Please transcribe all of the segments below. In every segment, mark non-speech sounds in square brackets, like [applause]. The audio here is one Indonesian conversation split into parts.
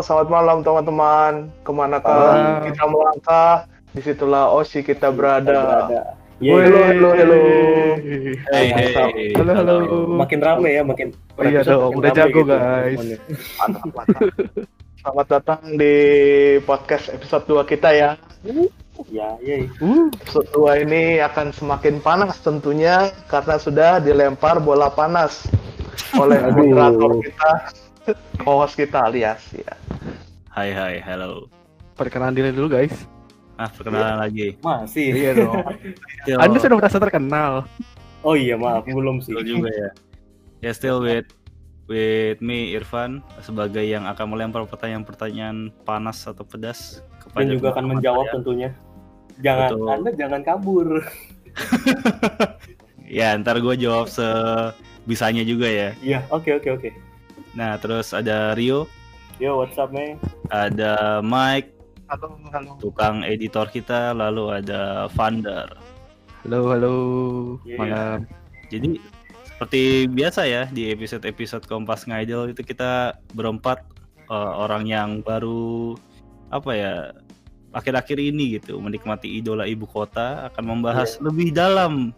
selamat malam teman-teman. Ke manakah kita melangkah? Di situlah Oshi kita berada. Berada. Yeay. Halo, halo, halo. Hey, Mantap. hey. Halo, halo. Makin rame ya, makin Oh iya dong, makin udah jago, gitu. guys. Mantap, mantap. Selamat datang di podcast episode 2 kita ya. Ya, yeay. Uh, Episode 2 ini akan semakin panas tentunya karena sudah dilempar bola panas oleh moderator kita, [laughs] host kita alias ya. Hai hai hello. perkenalan diri dulu guys. Ah perkenalan lagi. Masih. Iya dong. [laughs] Anda sudah merasa terkenal. Oh iya, maaf, belum sih. still juga ya. [laughs] Ya still with with me Irfan sebagai yang akan melempar pertanyaan-pertanyaan panas atau pedas kepada Dan juga akan menjawab saya. tentunya. Jangan, Betul. Anda jangan kabur. Ya ntar gue jawab sebisanya juga ya. Iya, oke oke oke. Nah terus ada Rio, Yo, what's up, man? ada Mike, Halo, halo. tukang editor kita, lalu ada Vander. Halo, halo. Iya. Malam. Jadi seperti biasa ya di episode-episode Kompas Ngidol itu kita berempat eh, orang yang baru apa ya akhir-akhir ini gitu menikmati idola ibu kota akan membahas lebih dalam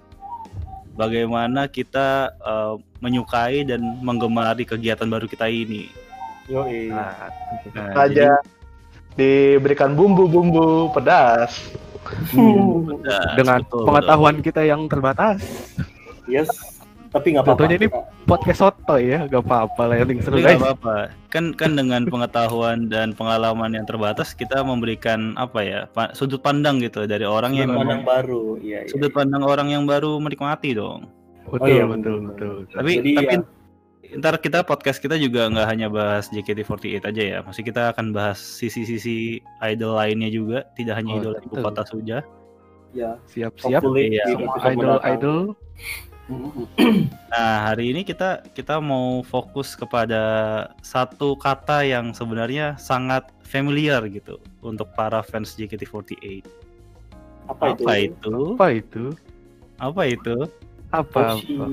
bagaimana kita eh, menyukai dan menggemari kegiatan baru kita ini. Yo, Nah, Nah, saja diberikan bumbu-bumbu pedas. jadi, pedas, Dengan betul, pengetahuan kita yang terbatas. yes. Tapi nggak apa-apa. Tentunya ini podcast soto ya, gak apa-apa lah yang penting seru nggak guys. apa-apa. Kan kan dengan pengetahuan dan pengalaman yang terbatas kita memberikan apa ya pa- sudut pandang gitu dari orang yang Sudut memang pandang baru. Iya, iya. sudut pandang orang yang baru menikmati dong. Betul, iya, betul, betul. betul. Tapi Jadi tapi ya. ntar kita podcast kita juga nggak hanya bahas JKT48 aja ya. Masih kita akan bahas sisi-sisi idol lainnya juga, tidak hanya Oh, idola ibu kota saja. Ya, Siap-siap. hopefully Iya, [clears throat] Nah, hari ini kita kita mau fokus kepada satu kata yang sebenarnya sangat familiar gitu untuk para fans JKT48. Apa, Apa itu? Apa itu? Apa itu? Apa? Oshi. apa?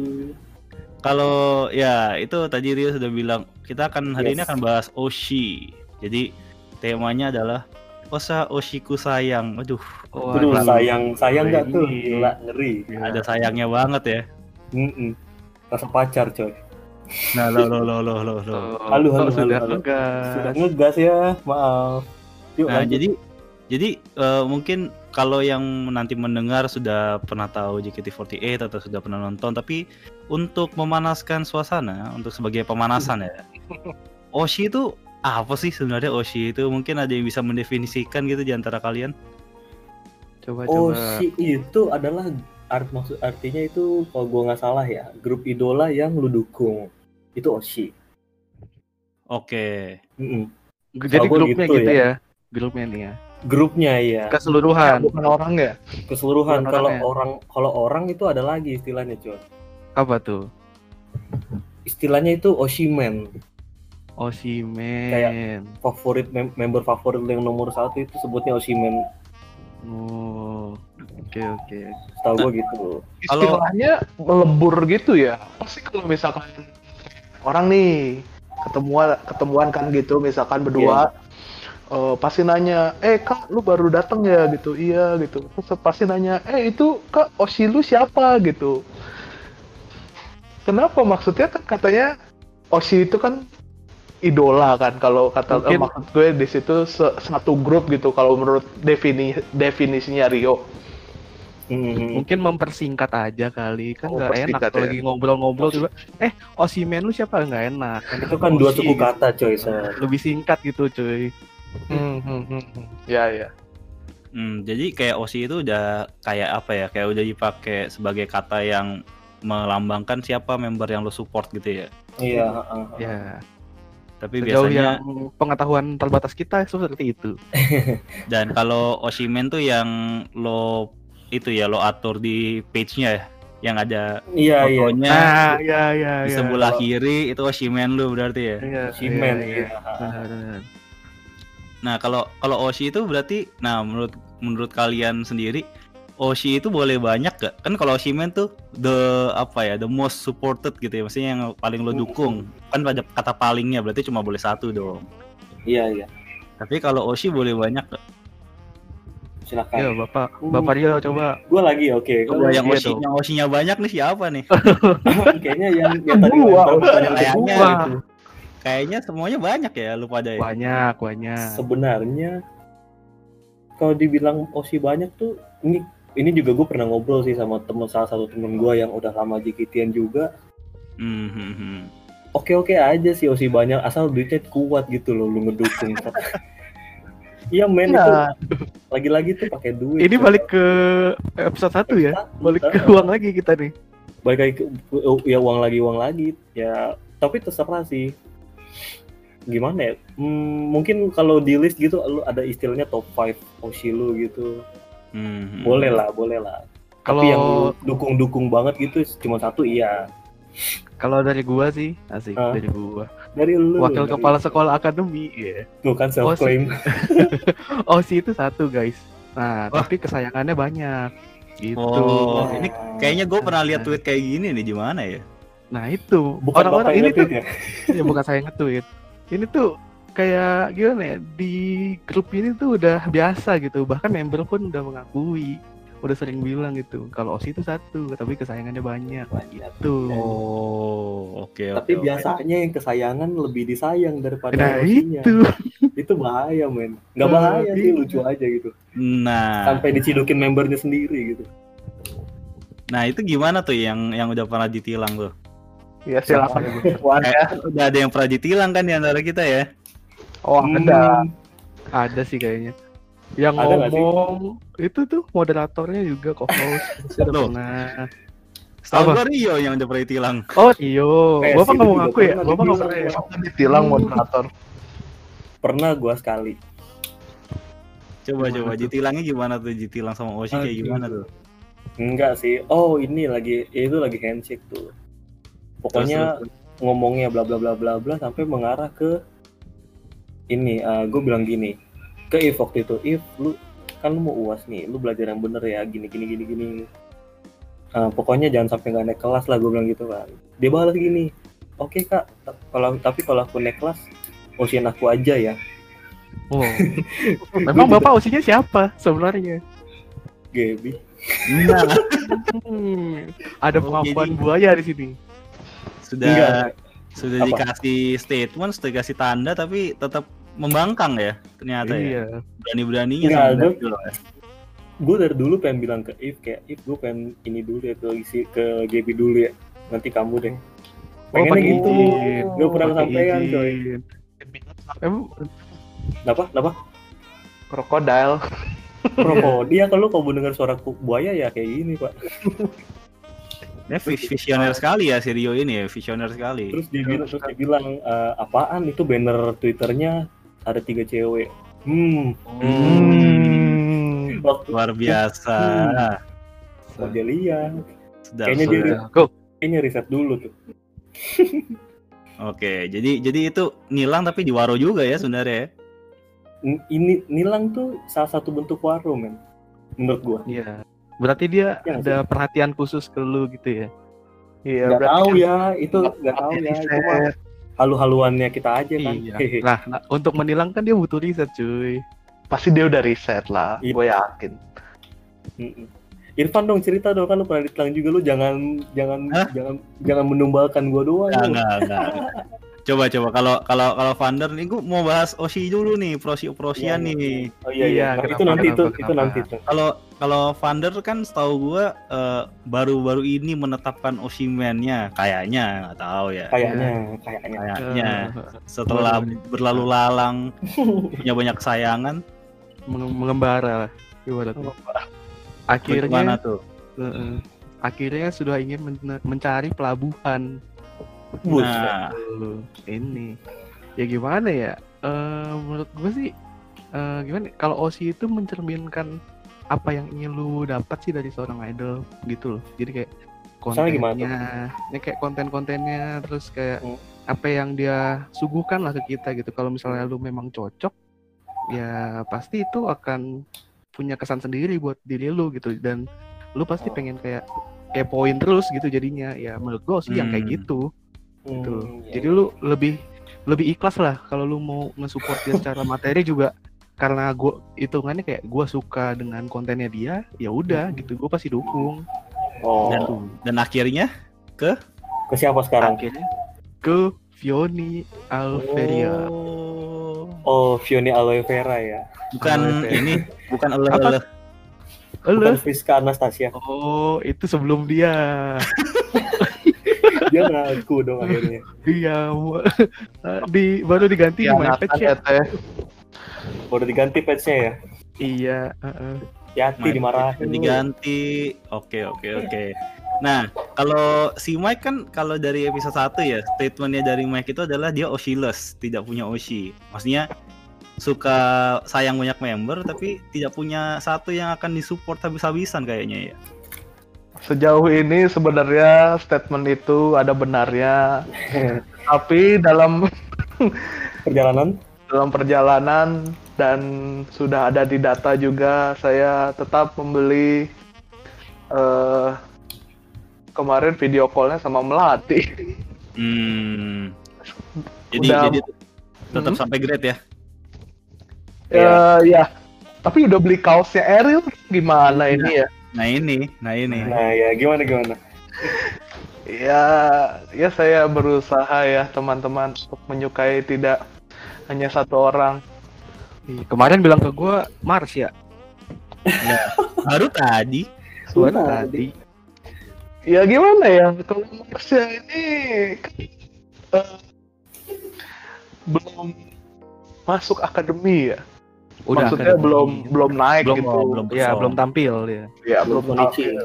Kalau ya itu tadi Rio sudah bilang kita akan hari ini Yes. akan bahas Oshi. Jadi temanya adalah Osa Oshiku sayang. Aduh, Oh, Aduh, sayang, sayang nggak tuh? Ini. Gila, ngeri. Ada sayangnya banget ya. Mm-mm. Rasa pacar, coy. Nah, lo lo lo lo lo lo. Oh, Halo, halo, sudah halo, ngegas. Sudah ngegas ya, maaf. Yuk, Nah, lanjut. jadi jadi eh, mungkin kalau yang nanti mendengar sudah pernah tahu JKT48 atau sudah pernah nonton, tapi untuk memanaskan suasana, untuk sebagai pemanasan ya. [laughs] Oshi itu apa sih sebenarnya Oshi itu? Mungkin ada yang bisa mendefinisikan gitu di antara kalian? Coba, coba. si itu adalah art maksud artinya itu kalau gua nggak salah ya, grup idola yang lu dukung. Itu Oshi. Oke. Jadi grupnya gitu gitu, ya. ya. Grupnya nih ya. Grupnya ya, Keseluruhan. Bukan orang ya? keseluruhan. Bukan Kalau orangnya. orang kalau orang itu ada lagi istilahnya, coy. Apa tuh? Istilahnya itu Oshimen. Oshimen. Favorit mem- member favorit yang nomor satu itu sebutnya Oshimen. Oh. Oke, oke. Setahu gua gitu. Kalau- Istilahnya melebur gitu ya. Pasti kalau misalkan orang nih ketemuan ketemuan kan gitu misalkan berdua eh, pasti nanya, "Eh, Kak, lu baru datang ya?" gitu. "Iya." gitu. Terus pasti nanya, "Eh, itu Kak Oshi lu siapa?" gitu. Kenapa maksudnya kan katanya Oshi itu kan idola kan kalau kata eh, Mungkin- maksud gue di situ se- satu grup gitu kalau menurut defini definisinya Rio. Mm-mm. Mungkin mempersingkat aja kali. Kan Oh, nggak enak persingkat kalau ya. lagi ngobrol-ngobrol tiba eh Oshimen lu siapa nggak enak. Kan Itu kan dua suku kata, coy. Sir. Lebih singkat gitu, cuy. Hmm, hmm, hmm, hmm. Ya, ya. Hmm, jadi kayak Oshi itu udah kayak apa ya? Kayak udah dipakai sebagai kata yang melambangkan siapa member yang lo support gitu ya. Iya, heeh. Ya. Tapi Sejauh biasanya yang pengetahuan terbatas kita seperti itu. [laughs] dan kalau Oshimen tuh yang lo itu ya lo atur di page-nya ya, yang ada Iya, iya. fotonya Nah, ya ya di ya. sebelah Kalau- kiri itu Oshimen lu berarti ya. Iya, Oshimen, iya, iya. iya. Nah, kalau kalau Oshi itu berarti nah menurut menurut kalian sendiri Oshi itu boleh banyak gak? Kan kalau Oshimen tuh the apa ya, the most supported gitu ya, maksudnya yang paling lo dukung. Kan ada kata palingnya berarti cuma boleh satu dong. Iya iya. Tapi kalau Oshi boleh banyak nggak? Silakan. Ya bapak, bapak Rio coba. Gue lagi oke. Coba Gua yang Oshi, yang Oshinya banyak nih siapa nih? [laughs] [laughs] kayaknya yang yang tadi Gua. gua Kayaknya gitu. itu. Kayaknya semuanya banyak ya lu pada ya. Banyak, banyak. Sebenarnya kalau dibilang Oshi banyak tuh ini ini juga gue pernah ngobrol sih sama temen salah satu temen gue yang udah lama JKT-an juga. Hmm, hmm, hmm. oke-oke aja sih Oshi banyak. Asal duitnya kuat gitu loh lu ngedukung. [laughs] Iya men itu Nah, lagi-lagi tuh pakai duit. Ini balik ke episode 1 ya. Balik ke uang lagi kita nih. balik lagi ke oh, ya uang lagi uang lagi. Ya tapi terserah sih. Gimana ya? Hmm, mungkin kalau di list gitu lu ada istilahnya top 5 Oshi lu gitu Hmm, boleh lah boleh lah Kalau tapi yang lu dukung-dukung banget gitu cuma satu iya kalau dari gua sih, asik Hah? dari gua. dari lu Wakil dari- kepala sekolah akademi, ya. tuh kan self claim Oh, sih [laughs] itu satu, guys. Nah, Wah. tapi kesayangannya banyak. Gitu. Oh, ini Nah, kayaknya gue pernah lihat tweet kayak gini nih di mana ya? Nah, itu. bukan Orang-orang ini tuh ya [laughs] ya bukan saya nge-tweet. Ini tuh kayak gimana ya di grup ini tuh udah biasa gitu bahkan member pun udah mengakui udah sering bilang gitu kalau Osi itu satu tapi kesayangannya banyak gitu Oh, oke tapi oke, oke. biasanya yang kesayangan lebih disayang daripada nah Oshinya. itu itu bahaya men nggak Nah, bahaya sih iya. lucu aja gitu Nah, sampai dicidukin membernya sendiri gitu nah itu gimana tuh yang yang udah pernah ditilang tuh? ya silakan Eh, udah ada yang pernah ditilang kan di antara kita ya? Oh, ada. Hmm, ada sih kayaknya yang Ada ngomong itu tuh moderatornya juga co-host sudah Loh. pernah Setahu Apa? gue Rio yang udah pernah ditilang. oh iyo Eh, bapak ngomong aku ya bapak pernah ya Pernah ditilang Hmm. moderator. pernah gua sekali Coba Gimana coba tuh? ditilangnya gimana tuh? Ditilang sama Oshi kayak gimana tuh? enggak sih oh ini lagi ya itu lagi handshake tuh pokoknya Terus, terus, ngomongnya bla bla bla bla bla sampai mengarah ke ini gue bilang gini ke If waktu itu If lu kan lu mau uas nih lu belajar yang bener ya gini gini gini gini. Eh, pokoknya jangan sampai nggak naik kelas lah gue bilang gitu kan. Dia balas gini oke kak ta- kalau tapi kalau aku naik kelas usian aku aja ya. Oh. [laughs] Memang bapak Osinya siapa sebenarnya? Gaby. Nah, Hmm, ada Oh, pengakuan jadi- buaya di sini. Sudah enggak. sudah Apa? dikasih statement, sudah dikasih tanda tapi tetap membangkang ya ternyata ya. iya Berani-beraninya Enggak, sama gua- Dapil ya. gue dari dulu pengen bilang ke If kayak If gue pengen ini dulu ya ke isi ke Gaby dulu ya nanti kamu deh pengennya pakai gitu izin. Gak pernah kesampaian coy. Emang Kenapa? Kenapa? Krokodil. Promo dia kalau kamu dengar suara buaya ya kayak gini pak. Ya, vis- visioner sekali ya si Rio ini ya, visioner sekali. Terus dia bilang, terus dia bilang "Eh, apaan itu banner twitternya ada tiga cewek. Hmm, Hmm. waktu Luar biasa. mau dia lihat, Sedap, Kayaknya dia-. Go. kayaknya riset dulu tuh. [laughs] Oke, jadi jadi itu nilang tapi di waro juga ya sebenarnya ya. Ini nilang tuh salah satu bentuk waro men, menurut gua. Iya. Berarti dia nggak ada perhatian khusus ke lu gitu ya. Iya, Gak berarti tahu kan ya, itu gak [laughs] tahu ya, itu. Halu-haluannya kita aja kan. Iya. Nah, nah, untuk menilang kan dia butuh riset, cuy. Pasti dia udah riset lah, Iya. gue yakin. Irfan dong cerita dong kan lu pernah ditilang juga lu jangan jangan Hah? jangan jangan menumbalkan gua doang. Enggak, lu. enggak, enggak. Coba coba kalau kalau kalau Vander nih gue mau bahas Oshi dulu nih, prosi prosian Iya, nih. Oh iya iya, Iya, Nah, kenapa, itu nanti itu kenapa, itu kenapa? nanti tuh. Kalau kalau Vander kan setahu gue eh, baru-baru ini menetapkan Oshiman-nya, kayaknya nggak tahu ya. Kayaknya kayaknya. Kayaknya Eh, setelah berlalu lalang punya banyak kesayangan, menge- mengembara lah. Gimana tuh? gimana Akhirnya tuh? Heeh. akhirnya sudah ingin men- mencari pelabuhan. Buset. Nah, Tuh, ini ya gimana ya Eh menurut gue sih eh gimana kalau Osi itu mencerminkan apa yang ingin lu dapat sih dari seorang idol gitu loh jadi kayak kontennya ini kayak konten-kontennya terus kayak Hmm. apa yang dia suguhkan lah ke kita gitu kalau misalnya lu memang cocok ya pasti itu akan punya kesan sendiri buat diri lu gitu dan lu pasti Oh. pengen kayak kepoin terus gitu jadinya ya menurut gue sih yang kayak Hmm. gitu Hmm, gitu. iya. Jadi lu lebih lebih ikhlas lah kalau lu mau nge-support dia secara materi juga karena gua hitungannya kayak gua suka dengan kontennya dia ya udah gitu gua pasti dukung Oh, Dan, dan akhirnya ke siapa sekarang? akhirnya ke Fioni Alveria Oh. Oh, Fioni Aloe Vera ya. Bukan Aloe vera. ini, bukan Apa? ele. Bukan Halo. Friska Anastasia. Oh, itu sebelum dia. [laughs] Dia ngaku dong akhirnya. Iya, [laughs] di baru diganti di my patch ya. Udah diganti patch-nya ya. Iya, Mike dimarahin. diganti. Oke, oke, oke. Nah, kalau si Mike kan kalau dari episode 1 ya, statementnya dari Mike itu adalah dia Oshiless, tidak punya Oshi. Maksudnya suka sayang banyak member tapi tidak punya satu yang akan disupport habis-habisan kayaknya ya. Sejauh ini sebenarnya statement itu ada benarnya, [laughs] tapi dalam Perjalanan dalam perjalanan dan sudah ada di data juga saya tetap membeli eh kemarin video callnya sama Melati. Hmm. Jadi Udah- jadi tetap Hmm. sampai grade ya. Ya, ya. Tapi udah beli kaosnya Eril gimana ini ya? Nah ini, nah ini. Nah ya gimana gimana? [laughs] Ya, ya saya berusaha ya teman-teman untuk menyukai tidak hanya satu orang. Kemarin bilang ke gua Mars ya. [laughs] Baru tadi. Suara Tadi. tadi. Ya gimana ya? Kalau Marsha ini kan, eh, belum masuk akademi ya. Maksudnya akademi. belum belum naik Belum, gitu. belum Ya, belum tampil ya. Ya, belum Konichi. tampil.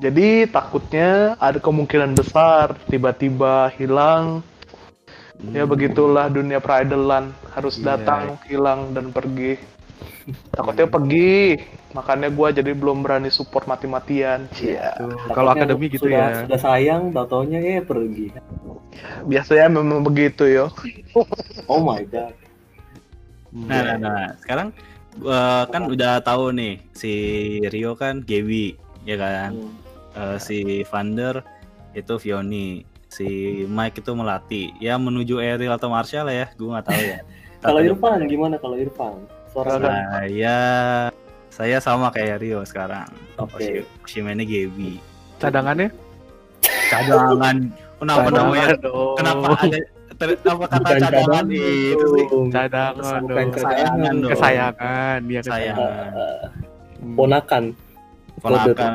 Jadi takutnya ada kemungkinan besar tiba-tiba hilang. Ya begitulah dunia peridolan harus Iya. datang, hilang dan pergi. [laughs] Takutnya pergi, makanya gua jadi belum berani support mati-matian. Iya. Tuh, Kalau akademi gitu sudah, ya. Sudah sayang, tau-taunya ya pergi. Biasanya memang begitu yo. [laughs] Oh my god. Nah, nah, nah. Sekarang gua kan udah tahu nih si Rio kan Gaby, ya kan. Hmm. Eh, si Vander itu Vioni, si Mike itu Melati. Ya menuju Eril atau Marshall ya, gue nggak tahu ya. [laughs] Kalau Irfan gimana kalau Irfan? Suara Saya saya sama kayak Rio sekarang. Oke. Oshimane Gaby. Cadangannya? Cadangan. Kenapa namanya? dong. Kenapa ada ter- apa kata cadangan itu sih? Cadangan Bukan dong. cadangan dong. Kesayangan, dia Sayang. kesayangan. Ponakan. Ponakan.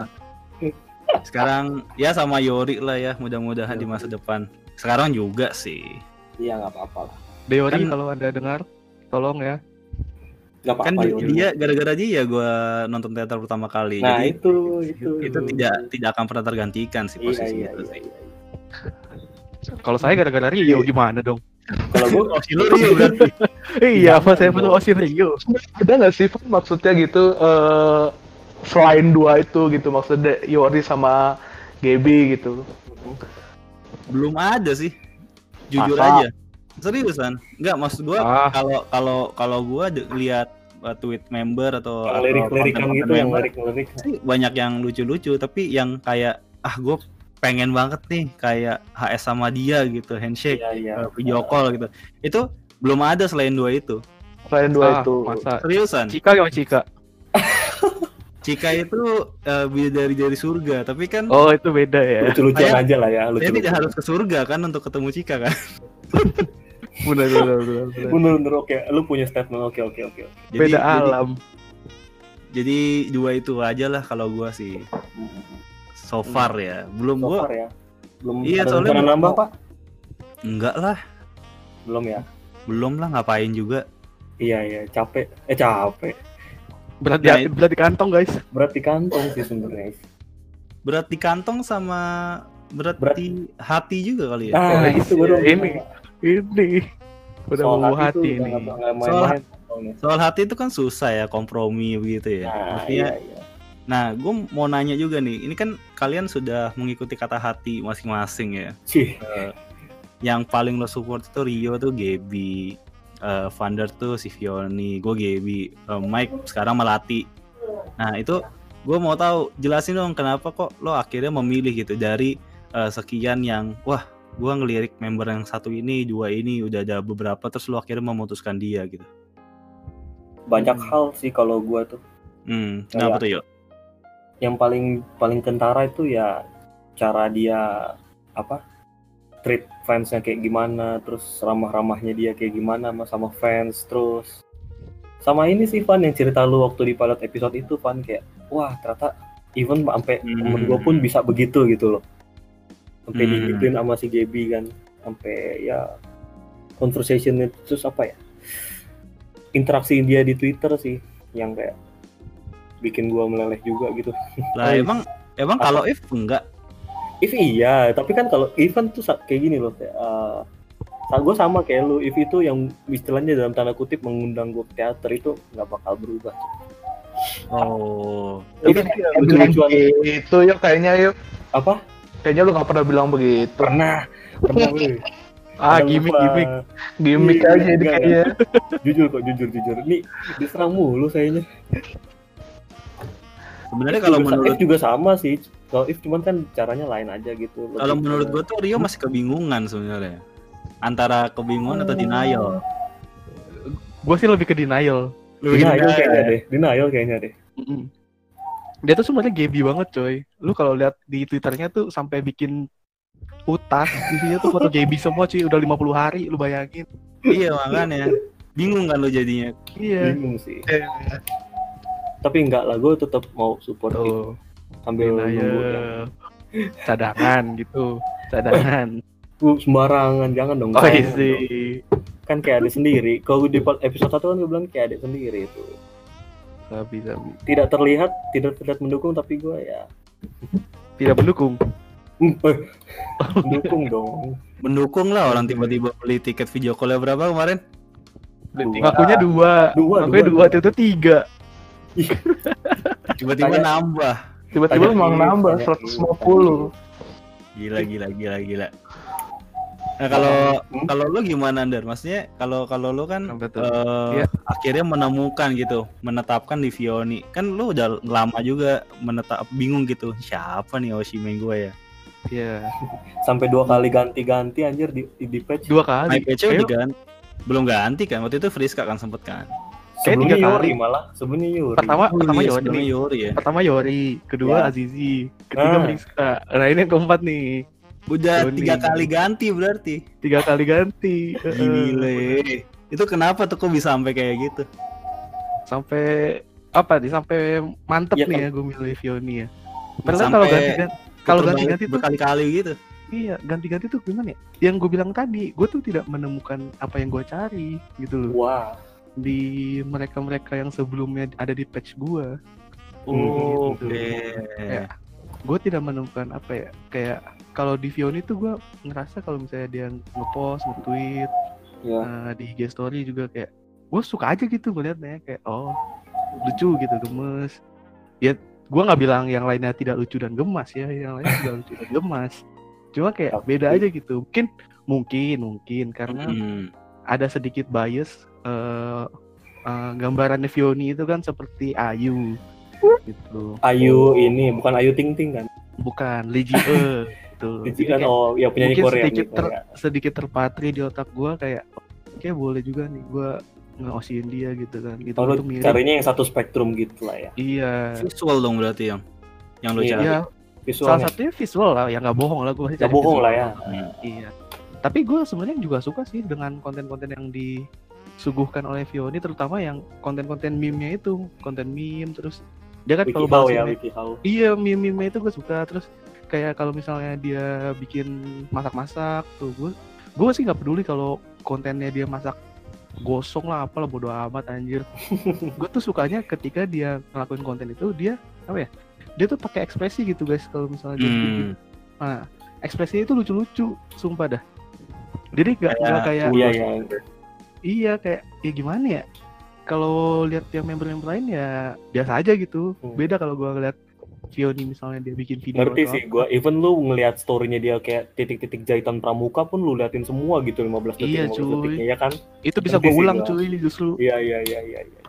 Sekarang ya sama Yori lah ya, mudah-mudahan di masa depan. Sekarang juga sih. Iya nggak apa-apa lah. Deori Kan- kalau ada dengar, tolong ya. Nggak Kan apa-apa Yuri. dia gara-gara dia gue nonton teater pertama kali. Nah Jadi itu itu. itu tidak tidak akan pernah tergantikan sih Iya posisi iya itu iya. sih. iya. Kalau saya gara-gara Rio gimana dong? Kalau gue Oh, si lu Rio berarti. iya, apa saya perlu Osin Rio? Ada nggak sih maksudnya gitu eh selain dua itu gitu maksudnya Yori sama Gaby gitu. Belum ada sih. Jujur Masa? aja. Seriusan? Enggak maksud gua Ah. kalau kalau kalau gua lihat uh, tweet member atau yang atau lirik-lirikan konten-konten gitu yang lirik-lirik. sih banyak yang lucu-lucu tapi yang kayak ah gue pengen banget nih kayak HS sama dia gitu handshake Iya iya. uh, video call gitu itu belum ada selain dua itu Selain dua Ah, itu. Masa seriusan Cika gimana Cika? [laughs] Cika itu uh, dari dari surga tapi kan Oh, itu beda ya. Lucu-lucuan Saya- aja lah ya. saya Lucu-lucuan. tidak harus ke surga kan untuk ketemu Cika kan [laughs] Benar benar benar. benar. Bener-bener oke. Lu punya statement oke oke oke. Beda jadi, alam. jadi dua itu aja lah kalau gua sih so far ya belum So gua far ya. Belum Iya, ada soalnya belum- nambah pak? enggak lah Belum ya. belum lah ngapain juga Iya iya capek. Eh capek. Berat di berat di kantong, guys. Berat di kantong sih sebenarnya. berat di kantong sama berat, Berat. di hati juga kali ya Nah Oh, itu baru ini. Ini. Udah Soal mau hati ini. soalnya. soal hati itu kan susah ya kompromi begitu ya Nah Maksudnya, iya iya. nah gue mau nanya juga nih ini kan kalian sudah mengikuti kata hati masing-masing ya Cih. yang paling lo support itu Rio tuh Gaby eh Vander tuh si Vioni gue Gaby eh, Mike sekarang Melati. Nah itu gue mau tahu jelasin dong kenapa kok lo akhirnya memilih gitu dari eh, sekian yang wah gua ngelirik member yang satu ini dua ini udah ada beberapa terus lu akhirnya memutuskan dia gitu. Banyak Hmm. hal sih kalau gua tuh. Hmm kenapa tuh yuk yang paling paling kentara itu ya cara dia apa treat fansnya kayak gimana terus ramah-ramahnya dia kayak gimana sama sama fans terus sama ini sih Van yang cerita lu waktu di pilot episode itu Van kayak wah ternyata even sampai Hmm. temen gue pun bisa begitu gitu loh. Sampai Hmm. digituin sama si Gaby kan. Sampai ya conversation itu terus apa ya interaksi dia di Twitter sih yang kayak bikin gua meleleh juga gitu. Lah [laughs] emang emang kalau if enggak If iya, tapi kan kalau event tuh sa- kayak gini loh, kayak uh, gue sama kayak lu, if itu yang istilahnya dalam tanda kutip mengundang gue ke teater itu nggak bakal berubah. oh Itu ya, yang gitu yuk kayaknya yuk. Apa? Kayaknya lu nggak pernah bilang begitu. Pernah, pernah lu. Ah, gimmick gimmick. Gimik Iya, aja ini enggak, kayaknya. [laughs] Jujur kok, jujur jujur. Ini diserang mulu kayaknya. sebenarnya kalau menurut juga sama sih. Kalau if cuman kan caranya lain aja gitu. Lebih kalau menurut gua tuh Rio masih kebingungan sebenarnya antara kebingungan atau denial Gue sih lebih ke denial. Lu denial gimana? kayaknya deh, denial kayaknya deh. Mm-mm. Dia tuh sebenarnya Gaby banget coy. Lu kalau lihat di twitternya tuh sampai bikin utas isinya tuh foto Gaby semua cuy udah 50 hari lu bayangin. iya makanya bingung kan lu jadinya Iya. Bingung sih. Iya. Tapi enggak lah, gue tetap mau support itu Tuh, sambil nunggu yang denial. Cadangan gitu. Cadangan. Uh, sembarangan jangan dong. Oh iya sih. Kan kayak adik sendiri. Kalau di episode 1 kan gue bilang kayak adik sendiri itu. Sabi, sabi. Tidak terlihat, tidak terlihat mendukung tapi gue ya Tidak mendukung. eh, mendukung dong. mendukung lah orang tiba-tiba beli tiket video call berapa kemarin Dua. Ngakunya dua. Dua, Ngakunya dua, dua, itu tiga. tiba-tiba Tanya- nambah Tiba-tiba ini, nambah tanya 150. gila gila gila gila nah kalau Hmm? kalau lu gimana Andar maksudnya kalau kalau lu kan Apa tuh? eh, Iya. akhirnya menemukan gitu menetapkan di Vioni kan lu udah lama juga menetap bingung gitu siapa nih Oshimen gue ya Iya. Sampai dua kali ganti-ganti anjir di di, di patch. Dua kali. Pecho Ayo, diganti belum ganti kan waktu itu Friska kan sempet kan Sebelumnya tiga Yori kali. malah, sebelumnya Yori. Pertama, pertama iya, Yori. sebelumnya Yori ya Pertama Yori, kedua Ya. Azizi, ketiga Ah. Nah ini yang keempat nih, udah Yoni. tiga kali ganti berarti tiga kali ganti. [laughs] Gile itu kenapa tuh kok bisa sampai kayak gitu Sampai apa nih? Sampai mantep Ya, nih kan. ya gue milih Vioni ya. Padahal Sampai kalau ganti ganti kalau ganti-ganti tuh berkali-kali gitu iya ganti-ganti tuh gimana ya? Yang gue bilang tadi, gue tuh tidak menemukan apa yang gue cari gitu loh Wah, di mereka-mereka yang sebelumnya ada di patch gue. Oh, gitu. Oke. Ya. Gue tidak menemukan apa ya kayak kalau di Vioni tuh gue ngerasa kalau misalnya dia ngepost, nge-tweet, ya. Nah, di IG story juga kayak gue suka aja gitu ngeliatnya kayak oh lucu gitu gemes ya gue nggak bilang yang lainnya tidak lucu dan gemas ya yang lainnya juga lucu dan gemas cuma kayak beda aja gitu mungkin mungkin mungkin karena Hmm. ada sedikit bias eh eh, gambarannya Vioni itu kan seperti Ayu gitu Ayu ini bukan Ayu Ting Ting kan? bukan Lee Ji E [laughs] gitu Jadi Jadi kan oh ya penyanyi mungkin Korea. sedikit gitu, ter- ya. sedikit terpatri di otak gue kayak kayak boleh juga nih gue ngeosiin dia gitu kan gitu Oh, mirip carinya yang satu spektrum gitu lah ya. iya Visual dong berarti yang yang lu Iya. cari. iya salah Visualnya. satunya visual lah ya nggak bohong lah gue Gak bohong lah ya. Iya tapi gue sebenarnya juga suka sih dengan konten-konten yang disuguhkan oleh Vioni terutama yang konten-konten meme-nya itu konten meme terus dia kan kalau bahas ya. Iya meme-meme itu gue suka terus kayak kalau misalnya dia bikin masak-masak tuh gue gue sih nggak peduli kalau kontennya dia masak gosong lah apalah bodo amat anjir [laughs] gue tuh sukanya ketika dia ngelakuin konten itu dia apa ya dia tuh pakai ekspresi gitu guys kalau misalnya dia bikin Hmm. nah ekspresinya itu lucu-lucu sumpah dah jadi gak, Kayak nggak kayak Iya ya. Iya kayak ya gimana ya kalau lihat yang member-member lain ya biasa aja gitu Hmm. beda kalau gua ngeliat Vioni misalnya dia bikin video Ngerti sih apa. gua. Even lu ngelihat story-nya dia kayak titik-titik jahitan pramuka pun lu liatin semua gitu 15 detik Iya, 15 cuy. detiknya ya kan? itu bisa gue ulang gua. cuy justru Iya iya iya iya iya.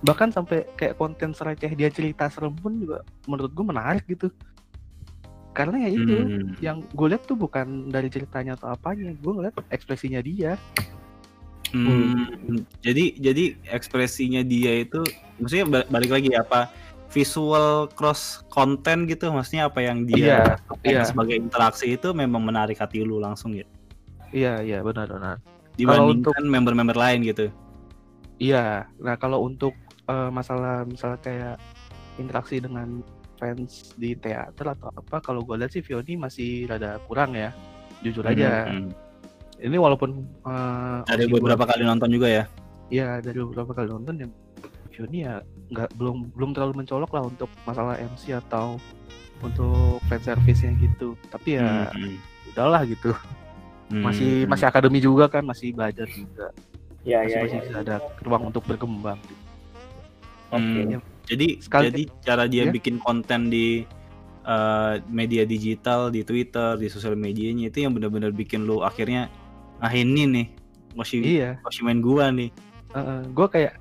bahkan sampai kayak konten sereceh dia cerita serem pun juga menurut gue menarik gitu karena ya itu Hmm. yang gue lihat tuh bukan dari ceritanya atau apanya gue ngeliat ekspresinya dia Hmm, jadi jadi ekspresinya dia itu maksudnya ba- balik lagi ya, apa visual cross content gitu maksudnya apa yang dia pakai iya. sebagai interaksi itu memang menarik hati lu langsung ya? Iya iya benar benar. Dibandingkan member-member lain gitu. iya nah kalau untuk eh, masalah misalnya kayak interaksi dengan fans di teater atau apa kalau gue lihat sih Vioni masih rada kurang ya jujur aja. Hmm, ini walaupun eh, Ada Oshi beberapa kali nonton juga ya. Iya dari beberapa kali nonton ya Vioni ya nggak belum belum terlalu mencolok lah untuk masalah MC atau untuk fan service-nya gitu tapi ya Hmm, udahlah gitu hmm, masih hmm. masih akademi juga kan masih belajar juga Ya masih ya masih ya. ada ruang untuk berkembang Oke. Hmm, Jadi Sekali- jadi cara dia Ya. bikin konten di eh, media digital, di Twitter, di sosial medianya itu yang benar-benar bikin lu akhirnya ah ini nih masih iya masih main gua nih. gue kayak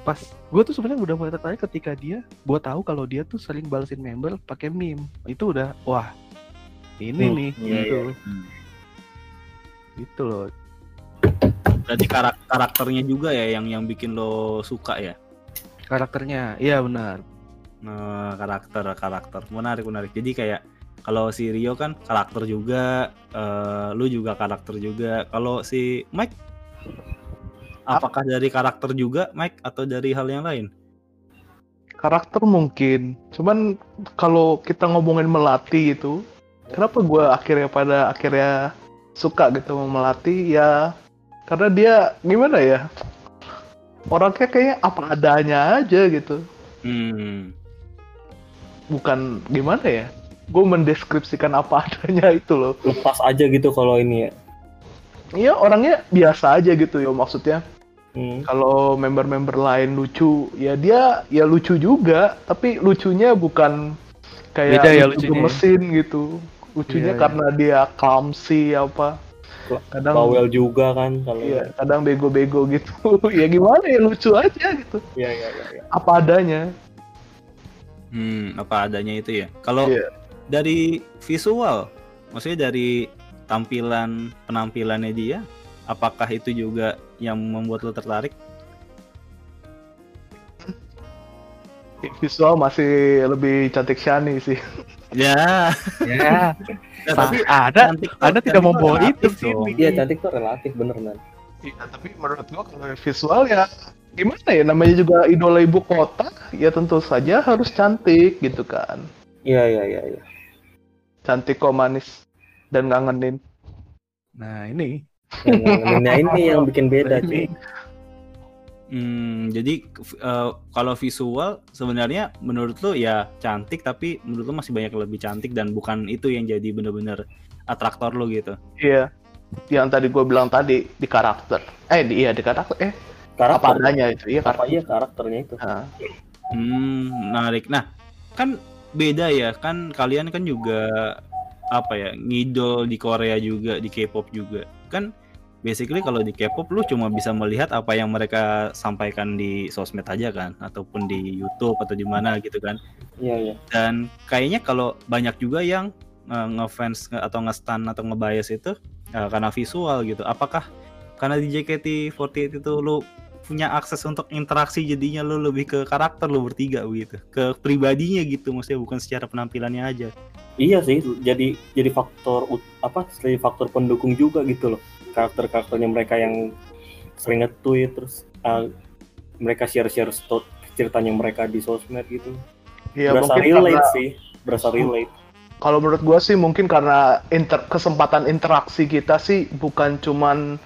pas gue tuh sebenarnya udah mulai tertarik ketika dia gue tahu kalau dia tuh sering balesin member pakai meme itu udah wah ini Hmm, nih iya, gitu Hmm. gitu loh Berarti karak- karakternya juga ya yang yang bikin lo suka ya. karakternya iya benar Nah, karakter karakter menarik menarik. Jadi kayak kalau si Rio kan karakter juga, eh, lu juga karakter juga. Kalau si Mike, apakah dari karakter juga Mike atau dari hal yang lain? karakter mungkin cuman kalau kita ngomongin melati itu kenapa gue akhirnya pada akhirnya suka gitu sama melati ya karena dia gimana ya orangnya kayaknya apa adanya aja gitu Hmm. bukan gimana ya gue mendeskripsikan apa adanya itu loh Lepas aja gitu kalau ini ya. iya orangnya biasa aja gitu ya maksudnya Hmm. kalau member-member lain lucu ya dia ya lucu juga tapi lucunya bukan kayak Beda ya lucu lucunya. mesin gitu lucunya Iya, iya. karena dia clumsy apa kadang Bawel juga kan kalau iya kadang bego-bego gitu [laughs] ya gimana ya lucu aja gitu Iya iya iya. iya. apa adanya Hmm, apa adanya itu ya. Kalau Iya. Dari visual, maksudnya dari tampilan penampilannya dia, apakah itu juga yang membuat lo tertarik? visual masih lebih cantik Shani sih Ya, [laughs] ya ya, tapi ada cantik Anda tidak tuh membawa itu sih. dong. Iya cantik tuh relatif bener man. Iya, tapi menurut gua kalau visual ya gimana ya namanya juga idola ibu kota ya tentu saja harus cantik gitu kan Iya iya iya. iya. Cantik kok manis dan ngangenin nah ini Yang ngangeninnya ini yang bikin beda cuy. Hmm, jadi eh, kalau visual sebenarnya menurut lo ya cantik tapi menurut lo masih banyak yang lebih cantik dan bukan itu yang jadi bener-bener atraktor lo gitu. Iya. Yang tadi gue bilang tadi di karakter. Eh, di, iya di karakter. Eh, apa Karakter. adanya itu? Iya Apa karakter. iya karakternya itu. Nah, Hmm, menarik. Nah, kan beda ya. Kan kalian kan juga apa ya ngidol di Korea juga di K-pop juga. Kan basically kalau di K-pop lu cuma bisa melihat apa yang mereka sampaikan di sosmed aja kan ataupun di YouTube atau di mana gitu kan. Iya iya. dan kayaknya kalau banyak juga yang eh, ngefans nge- atau ngestan atau ngebias itu eh, karena visual gitu. Apakah karena di JKT48 itu lu punya akses untuk interaksi jadinya lu lebih ke karakter lu bertiga begitu ke pribadinya gitu maksudnya bukan secara penampilannya aja Iya sih, jadi jadi faktor apa? Jadi faktor pendukung juga gitu loh. Karakter-karakternya mereka yang sering nge-tweet terus uh, mereka share-share ceritanya mereka di sosmed gitu. iya Berasa mungkin relate karena sih, berasa relate. kalau menurut gue sih mungkin karena inter, kesempatan interaksi kita sih bukan cuman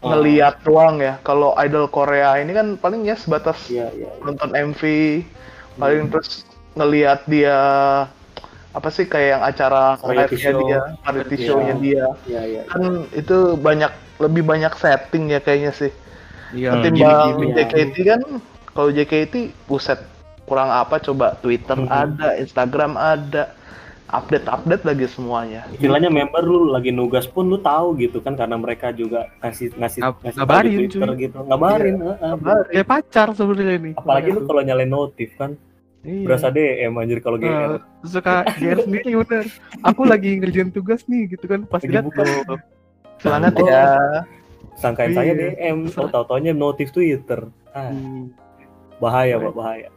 Oh, ngeliat doang ya. Kalau idol Korea ini kan paling ya sebatas Iya iya. iya. nonton MV, paling terus ngeliat dia apa sih kayak yang acara Variety live-nya show. dia, variety Iya. show-nya dia. Iya iya. Kan itu banyak lebih banyak setting ya kayaknya sih. iya Ketimbang gimmick-gimmick. JKT kan kalau JKT buset kurang apa coba Twitter Mhm. ada, Instagram ada, update-update lagi semuanya. Istilahnya member lu lagi nugas pun lu tahu gitu kan karena mereka juga ngasih ngasih Ngab- ngasih ngabarin, di Twitter cuy. gitu. Ngabarin, heeh. Kabar. kayak pacar sebenarnya nih Apalagi lu kalau nyalain notif kan Iya. Berasa DM anjir kalau Eh, GR. suka GR sendiri bener. Aku lagi ngerjain tugas nih gitu kan pas Lagi lihat Semangat Oh. ya. Sangkain saya Iya. DM, oh tau-taunya notif Twitter. Ah, hmm, bahaya, Pak, bahaya.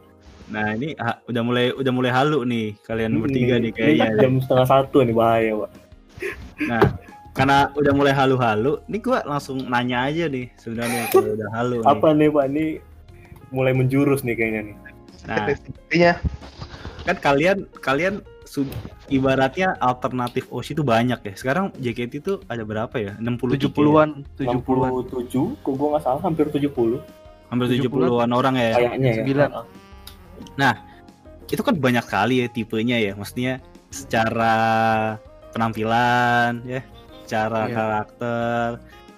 Nah ini ha- udah mulai udah mulai halu nih kalian bertiga Ini- nih kayaknya. ini Jam setengah satu nih bahaya, Pak. Nah karena udah mulai halu-halu, nih gua langsung nanya aja nih sebenarnya kalau udah halu. nih. Apa nih, Pak? Ini mulai menjurus nih kayaknya nih. Nah Sepertinya kan kalian kalian su- ibaratnya alternatif OSI itu banyak ya. Sekarang JKT itu ada berapa ya? 60 70-an, 70-an. 67, kok gua nggak salah hampir 70 Hampir 70-an. 70-an orang ya. kayaknya ya. Sembilan. Itu kan banyak kali ya tipenya ya. Maksudnya secara penampilan ya, secara Iya. karakter,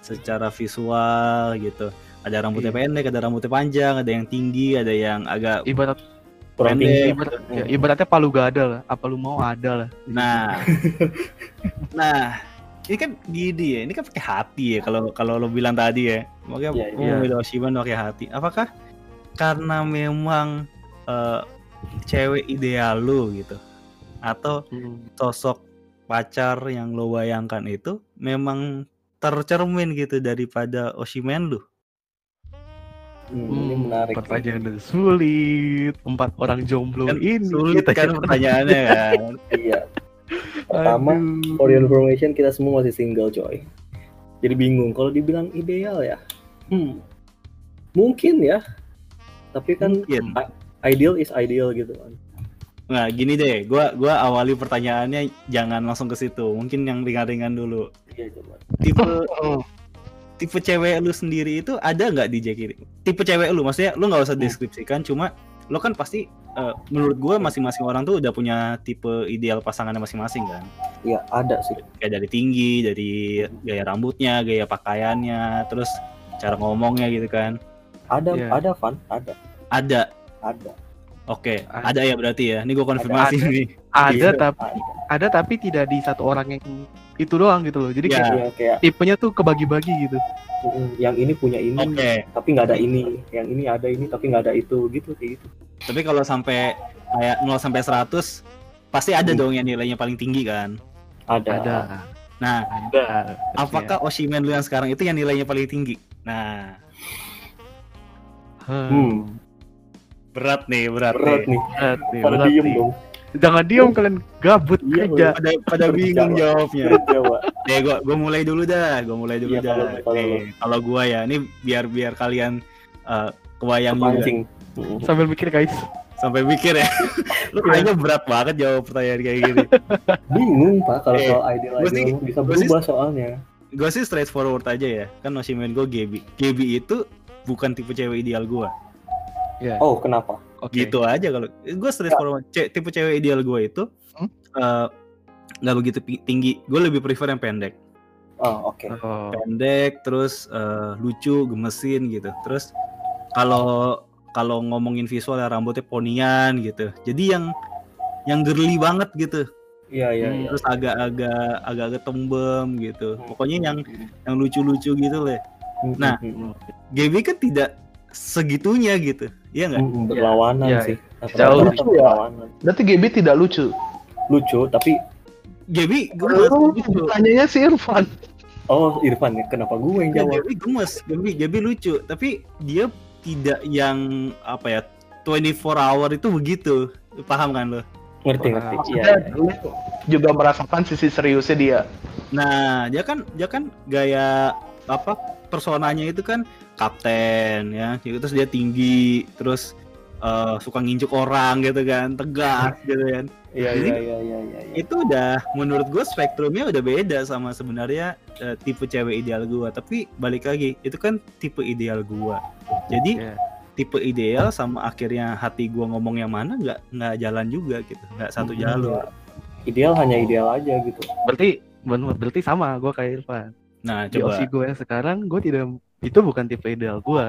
secara visual gitu. Ada rambutnya Iya. pendek, ada rambutnya panjang, ada yang tinggi, ada yang agak Ibarat, Kurang Pendek. tinggi. ibarat ya, ibaratnya palu gak ada lah. Apa lu mau ada lah. Nah, [laughs] nah, ini kan gini ya, ini kan pakai hati ya kalau kalau lo bilang tadi ya, makanya iya. milih Oshiban pakai hati. Apakah karena memang eh, cewek ideal lo gitu, atau Hmm. sosok pacar yang lo bayangkan itu memang tercermin gitu daripada Oshimen lu? Hmm, ini menarik. nih. Pertanyaan yang sulit. Empat orang jomblo Kan ini. sulit kita kan pertanyaannya [laughs] kan. Iya. Pertama, Aduh. for your information kita semua masih single, coy. Jadi bingung kalau dibilang ideal ya. Hmm. Mungkin ya. Tapi kan Mungkin. Ideal is ideal gitu kan. Nah, gini deh, gua gua awali pertanyaannya jangan langsung ke situ. Mungkin yang ringan-ringan dulu. Iya coba. Tipe Hmm. [laughs] tipe cewek lu sendiri itu ada nggak di JKT? Tipe cewek lu, maksudnya lu nggak usah Hmm. deskripsikan, cuma lu kan pasti eh, menurut gua masing-masing orang tuh udah punya tipe ideal pasangannya masing-masing kan. Iya ada sih. Kayak dari tinggi, dari gaya rambutnya, gaya pakaiannya, terus cara ngomongnya gitu kan. Ada Iya. ada Van, ada. Ada. Ada. Oke, Ada. ada ya berarti ya. Ini gua konfirmasi Ada. nih. Ada Iya, tapi ada. ada tapi tidak di satu orang yang itu doang gitu loh. Jadi Ya. kayak Iya, kayak tipenya tuh kebagi-bagi gitu. yang ini punya ini, Oke. tapi nggak ada ini. Yang ini ada ini tapi nggak ada itu gitu kayak gitu. Tapi kalau sampai kayak 0 sampai 100 pasti ada Hmm. dong yang nilainya paling tinggi kan. Ada. Ada. Nah, Ada. apakah Oshimen lu yang sekarang itu yang nilainya paling tinggi? Nah, Hmm. Berat nih, berat, Berat nih. nih. Berat nih, Pada berat diem nih. dong. Jangan diem kalian gabut Iya, kerja. Pada pada bingung Jawab. jawabnya. Nih, gua gua mulai dulu dah, gua mulai dulu Iya, dah. kalau kalau Nih, kalau gua ya, ini biar biar kalian eh, kebayang juga Pancing. Mm. [laughs] Sambil mikir guys. sampai mikir ya. [laughs] Lu kayaknya berat banget jawab pertanyaan kayak gini. [laughs] Bingung pak kalau Eh, soal ideal gua sih- ideal bisa gua sih- berubah soalnya. Gue sih straightforward aja ya. Kan Oshimen gue Gebi. Gebi itu bukan tipe cewek ideal gua. Ya. Oh kenapa? Oke. gitu aja kalau gue straightforward Ce- tipe cewek ideal gue itu Hmm? eh, nggak begitu tinggi gue lebih prefer yang pendek Oh oke. Oh. pendek terus eh, lucu gemesin gitu terus kalau kalau ngomongin visual ya rambutnya ponian gitu jadi yang yang girly banget gitu Iya iya Hmm. iya. terus agak-agak agak-agak tembem gitu Hmm. pokoknya yang yang lucu-lucu gitu lah Nah, mm, mm, Gaby kan tidak segitunya gitu iya nggak mm, mm, berlawanan Iya, sih. Jauh. Rata-rata berlawanan. Berarti Gaby tidak lucu. Lucu tapi Oh, gemes gitu. tanyanya si Irfan. oh Irfan ya kenapa gue yang Ya, jawab? Gaby gemes, Gaby, Gaby lucu, tapi dia tidak yang apa ya 24 hour itu begitu, paham kan lo? Ngerti ngerti. Iya. Maksudnya iya. lu juga merasakan sisi seriusnya dia. Nah, dia kan dia kan gaya apa personanya itu kan kapten ya, gitu. terus dia tinggi, terus eh, suka nginjuk orang gitu kan, tegas [laughs] gitu kan. Iya Jadi- iya iya iya iya. iya. Itu udah menurut gue spektrumnya udah beda sama sebenarnya eh, tipe cewek ideal gua. Tapi balik lagi, itu kan tipe ideal gua. Jadi Iya. tipe ideal sama akhirnya hati gua ngomong yang mana nggak nggak jalan juga gitu nggak satu Hmm, jalur Ideal hanya ideal aja gitu. Berarti bener, berarti sama gue kayak Irfan. Nah Di coba OC gue yang sekarang gue tidak itu bukan tipe ideal gue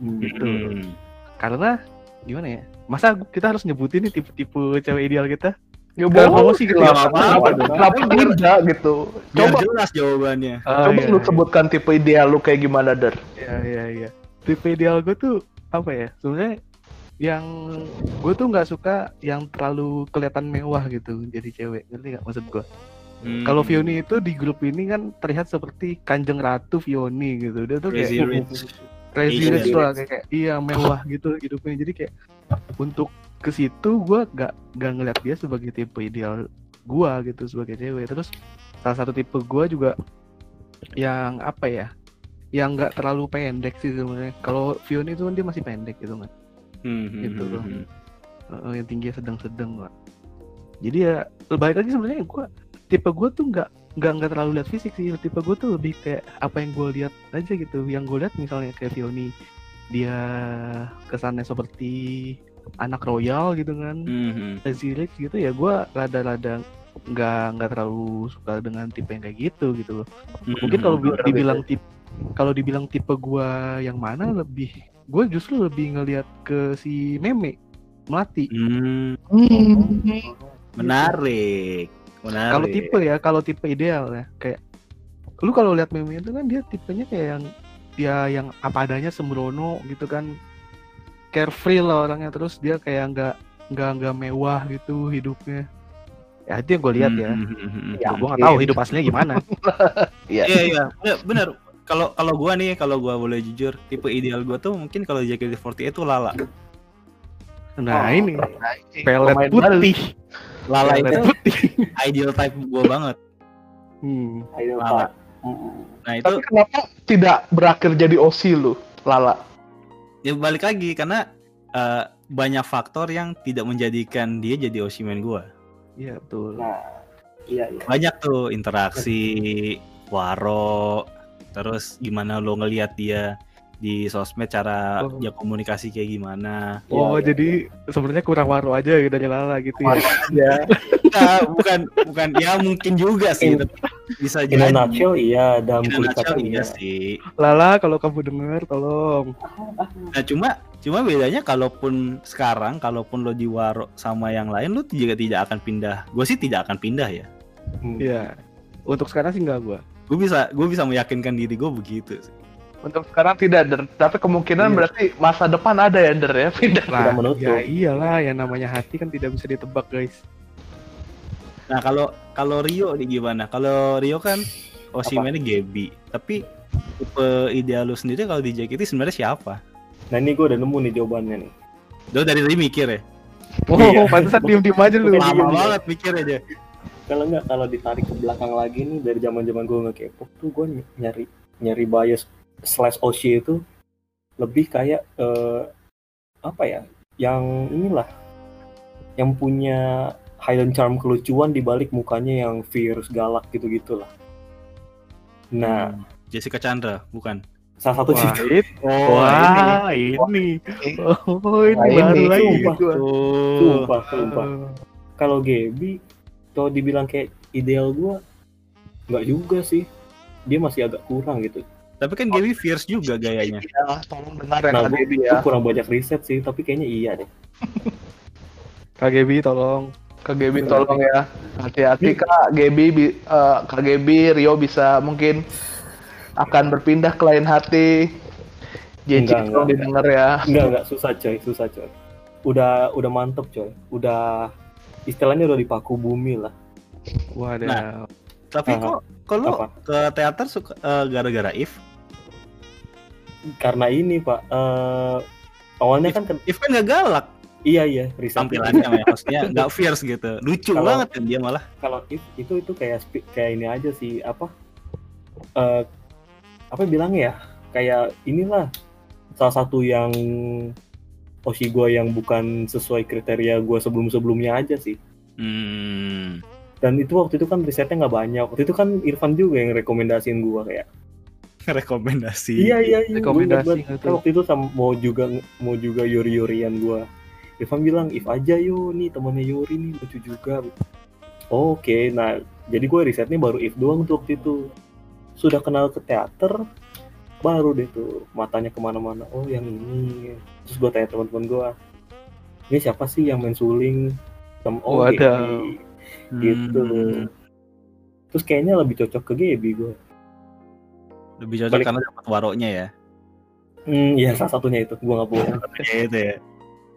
Hmm. gitu. Hmm. Karena gimana ya? Masa kita harus nyebutin nih tipe-tipe cewek ideal kita? Ya Kalau bohong sih gitu kenapa, tidak gitu? biar Coba jelas jawabannya Ah, coba iya, lu iya. sebutkan tipe ideal lu kayak gimana, Der. Iya iya iya. Tipe ideal gue tuh apa ya? Sebenarnya yang gue tuh nggak suka yang terlalu kelihatan mewah gitu jadi cewek ngerti nggak maksud gue Hmm. kalau Vioni itu di grup ini kan terlihat seperti kanjeng ratu Vioni gitu dia tuh Crazy kayak [laughs] Rich. crazy rich rich. lah kayak, kayak iya mewah gitu hidupnya jadi kayak untuk ke situ gue gak gak ngeliat dia sebagai tipe ideal gue gitu sebagai cewek terus salah satu tipe gue juga yang apa ya yang nggak terlalu pendek sih sebenarnya kalau Vioni itu kan dia masih pendek gitu kan Hmm, hmm, Gitu hmm, loh. hmm. Eh, yang tingginya sedang-sedang lah jadi ya balik lagi sebenarnya gue tipe gue tuh nggak nggak nggak terlalu lihat fisik sih. Tipe gue tuh lebih kayak apa yang gue lihat aja gitu. Yang gue lihat misalnya kayak Vioni dia kesannya seperti anak royal gitu kan. Hmm, hmm. Rich gitu ya gue rada-rada nggak nggak terlalu suka dengan tipe yang kayak gitu gitu loh. Mungkin kalau dibilang tipe kalau dibilang tipe gua yang mana lebih gue justru lebih ngelihat ke si meme melati. Hmm, Hmm. menarik. Menarik. kalau tipe ya kalau tipe ideal ya kayak lu kalau lihat meme itu kan dia tipenya kayak yang dia yang apa adanya sembrono gitu kan carefree lah orangnya terus dia kayak nggak nggak nggak mewah gitu hidupnya ya itu yang gue lihat ya Hmm, hmm, hmm, hmm. Ya, gue nggak tahu hidup aslinya gimana [laughs] Iya. Iya iya, Bener, bener. Kalau kalau gua nih, kalau gua boleh jujur, tipe ideal gua tuh mungkin kalau JKT48 itu Lala. nah Oh, ini nah, ini pelet putih Lala itu putih [laughs] ideal type gua banget. hmm. Lala. Nah itu Tapi kenapa tidak berakhir jadi OC lu, Lala? ya balik lagi karena eh, banyak faktor yang tidak menjadikan dia jadi Oshimen gua. iya betul Nah, iya iya. Banyak tuh interaksi, waro, terus gimana lo ngelihat dia di sosmed cara Oh. dia komunikasi kayak gimana. Oh, iya, jadi sebenarnya kurang waru aja gitu dari Lala gitu ya. Ya. Nah, bukan bukan ya mungkin juga sih, In- tapi bisa In jadi. nutshell iya, dalam In kulit kata iya iya. sih. Lala, kalau kamu dengar tolong. Nah cuma cuma bedanya kalaupun sekarang kalaupun lo di waro sama yang lain lo juga tidak akan pindah. Gue sih tidak akan pindah ya. Hmm. Iya. Untuk sekarang sih enggak gua. Gue bisa gue bisa meyakinkan diri gue begitu. Sih. Untuk sekarang tidak, Der. Tapi kemungkinan Iya. berarti masa depan ada ya, Der ya, pindah. Tidak menutup. ya iyalah yang namanya hati kan tidak bisa ditebak, guys. Nah kalau kalau Rio nih gimana? Kalau Rio kan Osimhen ini Gaby, tapi tipe ideal lo sendiri kalau di JKT sebenarnya siapa? Nah ini gue udah nemu nih jawabannya nih. Lo dari tadi mikir ya? Oh, Iya. [laughs] pantesan diem-diem aja lu. Lama banget mikir aja. Kalau nggak kalau ditarik ke belakang lagi nih dari zaman zaman gue nge K-pop tuh gue nyari nyari bias slash OC itu lebih kayak eh, apa ya? Yang inilah yang punya hidden charm kelucuan di balik mukanya yang fierce galak gitu gitulah. Nah, Hmm, Jessica Chandra bukan? salah satu Wah, sih itu. [laughs] Wah, ini. Oh, ini Wah, baru ini. lagi Sumpah. Oh. sumpah sumpah. Kalau Gaby kalau dibilang kayak ideal gue nggak juga sih. Dia masih agak kurang gitu. Tapi kan Gaby fierce juga gayanya. Ya, tolong dengar ya, Nah, Kak gue Debbie ya. kurang banyak riset sih, tapi kayaknya iya deh. [laughs] KGB tolong. Kak Gaby tolong ya. Hati-hati Kak Gaby, eh, Kak Gaby, Rio bisa mungkin akan berpindah ke lain hati. JC tolong enggak. didengar ya. Enggak, enggak susah coy, susah coy. Udah udah mantep coy. Udah istilahnya udah dipaku bumi lah. Waduh. Nah. Tapi Aha. kok kalau ke teater suka eh, gara-gara If? Karena ini, Pak. eh awalnya kan ke- If kan gak galak iya iya, tampilannya [laughs] ya, maksudnya nggak fierce gitu. Lucu Kalau- banget kan dia malah. kalau if itu itu kayak kayak ini aja sih apa eh apa bilangnya ya kayak inilah salah satu yang Oshi gue yang bukan sesuai kriteria gue sebelum sebelumnya aja sih Hmm. dan itu waktu itu kan risetnya nggak banyak waktu itu kan Irfan juga yang rekomendasiin gue kayak [laughs] Rekomendasi. iya iya iya. Rekomendasi gitu. Kan waktu itu sama, mau juga mau juga yuri yurian gue Irfan bilang if aja yo nih temannya Yuri nih lucu juga. Oke nah jadi gue risetnya baru if doang tuh waktu itu. Sudah kenal ke teater baru deh tuh matanya ke mana-mana. Oh yang ini. Terus gue tanya teman-teman gue ini siapa sih yang main suling? Sama oh Waduh. Gaby. Gitu. Hmm. terus kayaknya lebih cocok ke Gaby gue Lebih cocok Balik- karena dapat waronya ya. hmm ya salah satunya itu gue nggak bohong [laughs] Ya, itu ya.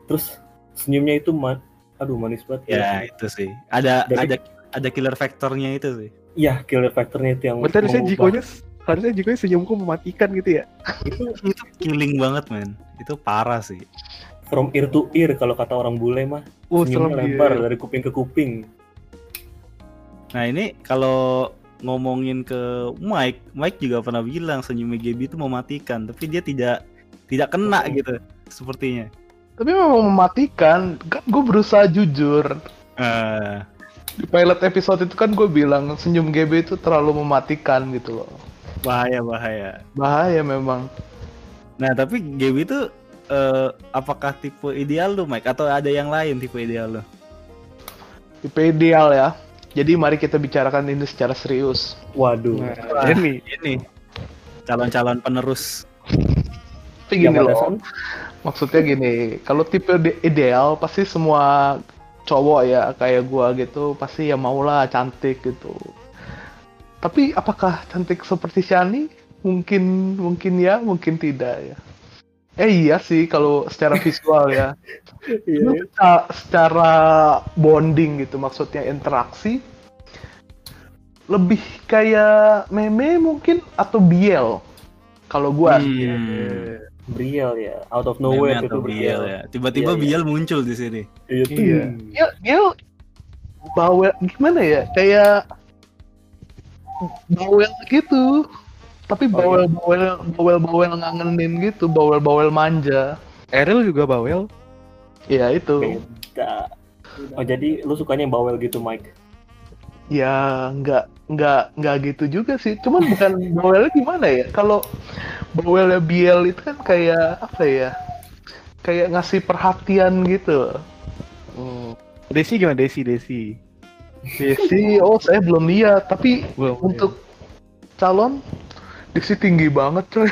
terus senyumnya itu man aduh manis banget Ya itu sih. Ada Dari- ada ada killer faktornya itu sih. Iya, killer factornya itu yang harusnya mengubah. Jikonya harusnya Jikonya senyumku mematikan gitu ya. itu Itu killing banget men. Itu parah sih. from ear to ear kalau kata orang bule mah Oh, senyumnya lempar dari kuping ke kuping Nah ini kalau ngomongin ke Mike, Mike juga pernah bilang senyumnya Gaby itu mematikan, tapi dia tidak tidak kena Hmm. gitu sepertinya. Tapi memang mematikan. Kan gue berusaha jujur. Eh, Di pilot episode itu kan gue bilang senyum GB itu terlalu mematikan gitu loh. bahaya bahaya. Bahaya memang. Nah tapi Gaby itu eh, apakah tipe ideal lu Mike atau ada yang lain tipe ideal lu? Tipe ideal ya. Jadi mari kita bicarakan ini secara serius. waduh Nah, ini Ini calon-calon penerus. Tapi gini loh, maksudnya gini, kalau tipe de- ideal pasti semua cowok ya kayak gua gitu pasti ya maulah cantik gitu. Tapi apakah cantik seperti Shani? Mungkin mungkin ya, mungkin tidak ya. Eh iya sih kalau secara visual ya. [laughs] Iya, Cuma iya. seca- secara bonding gitu maksudnya interaksi lebih kayak meme mungkin atau biel kalau gua Hmm. Briel ya out of Meme nowhere atau itu Biel ya. Tiba-tiba Iya, iya. Biel muncul di sini. iya tuh. Iya. dia bawel gimana ya kayak bawel gitu tapi bawel bawel bawel bawel ngangenin gitu bawel bawel manja Eril juga bawel. Ya itu. Beda. Oh jadi lu sukanya yang bawel gitu Mike? Ya nggak nggak nggak gitu juga sih. Cuman bukan [laughs] bawelnya gimana ya? Kalau bawelnya biel itu kan kayak apa ya? Kayak ngasih perhatian gitu. Oh. Desi gimana? Desi Desi? Desi oh saya belum lihat. Tapi Belum. untuk calon Desi tinggi banget coy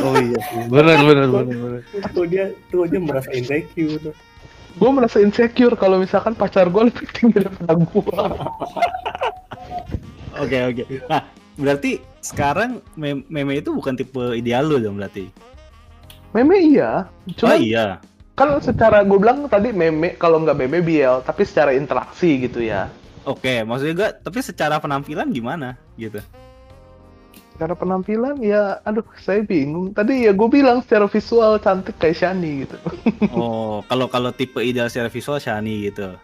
Oh iya. Benar benar benar benar. tuh dia tuh aja merasa insecure tuh gue merasa insecure kalau misalkan pacar gue lebih tinggi daripada gue Oke oke. Nah berarti sekarang mem- meme itu bukan tipe ideal lu dong berarti. meme iya Oh cuma iya. kan secara gue bilang tadi meme kalau nggak meme biel tapi secara interaksi gitu ya Oke, maksudnya gua tapi secara penampilan gimana gitu. Secara penampilan ya, aduh saya bingung. Tadi ya gue bilang secara visual cantik kayak Shani gitu. [laughs] Oh, kalau kalau tipe ideal secara visual Shani gitu.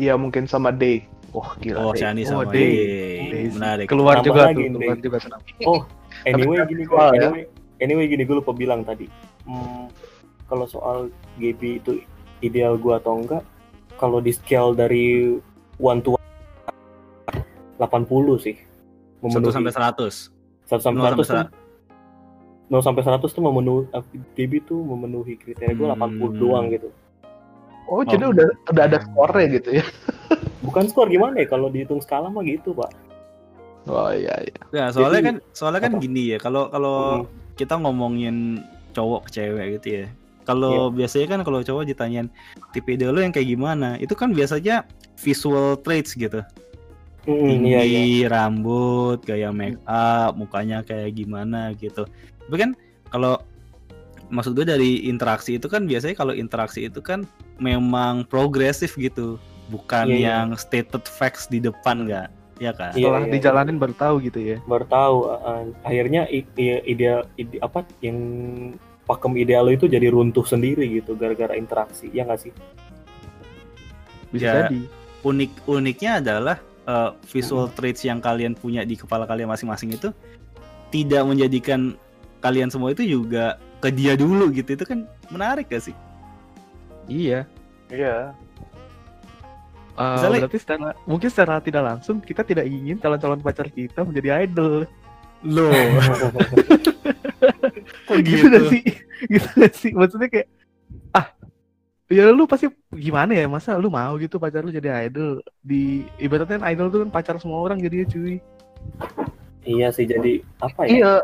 Iya mungkin sama Day. Wah gila. Oh, Day. Shani Oh, sama Day. Day. Daisy. Menarik. Keluar Tambah juga lagi tuh, keluar juga senang. [laughs] oh anyway gini gue ya. anyway, anyway gini gue lupa bilang tadi Hmm, kalau soal GB itu ideal gue atau enggak kalau di scale dari one to 80 sih 1 memenuhi sampai 100. 1 sampai 0 sampai 100 tuh 0 sampai 100 tuh memenuhi GB tuh memenuhi kriteria gue 80 Hmm. doang gitu Oh jadi udah udah ada skornya gitu ya. [laughs] bukan skor gimana ya kalau dihitung skala mah gitu pak Oh iya iya. Ya, soalnya Jadi- kan soalnya kan apa? gini ya, kalau kalau Hmm. kita ngomongin cowok ke cewek gitu ya. Kalau biasanya kan kalau cowok ditanyain tipe ideal lu yang kayak gimana, itu kan biasanya visual traits gitu. Mm, tinggi, iya iya rambut, gaya make up, mukanya kayak gimana gitu. Tapi kan kalau maksud gue dari interaksi itu kan biasanya kalau interaksi itu kan memang progresif gitu, bukan Iya, iya. yang stated facts di depan nggak, ya kan? Iya, Setelah iya, dijalanin baru tahu gitu ya. baru tahu uh, akhirnya i- i- ideal ide, apa yang pakem ideal lo itu jadi runtuh sendiri gitu gara-gara interaksi ya nggak sih Bisa Ya. jadi. Unik uniknya adalah uh, visual traits yang kalian punya di kepala kalian masing-masing itu tidak menjadikan kalian semua itu juga ke dia dulu gitu. Itu kan menarik gak sih? Iya. Iya. Eh, Misalnya- berarti secara mungkin secara tidak langsung kita tidak ingin calon-calon pacar kita menjadi idol. Loh, [laughs] kok gitu gak sih? Gitu gak sih? Maksudnya kayak ya lu pasti gimana ya masa lu mau gitu pacar lu jadi idol di ibaratnya kan idol tuh kan pacar semua orang jadinya cuy iya sih jadi apa ya Iya.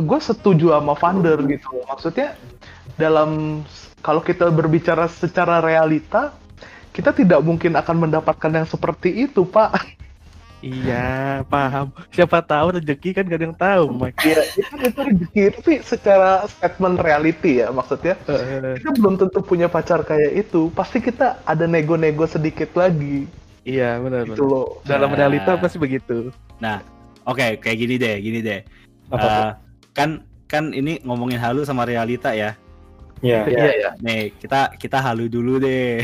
gue setuju sama Vander gitu. Maksudnya dalam kalau kita berbicara secara realita, kita tidak mungkin akan mendapatkan yang seperti itu, Pak. [laughs] Iya, paham. Siapa tahu rezeki kan gak ada yang tahu, Mike. Iya, itu itu rezeki, tapi secara statement reality ya maksudnya. Kita belum tentu punya pacar kayak itu. Pasti kita ada nego-nego sedikit lagi. iya, benar Gitu benar. loh. Dalam Nah. realita pasti begitu. Oke, kayak gini deh, gini deh. Apa? Eh, kan kan ini ngomongin halu sama realita ya. Ya. Iya, iya. Nih, kita kita halu dulu deh.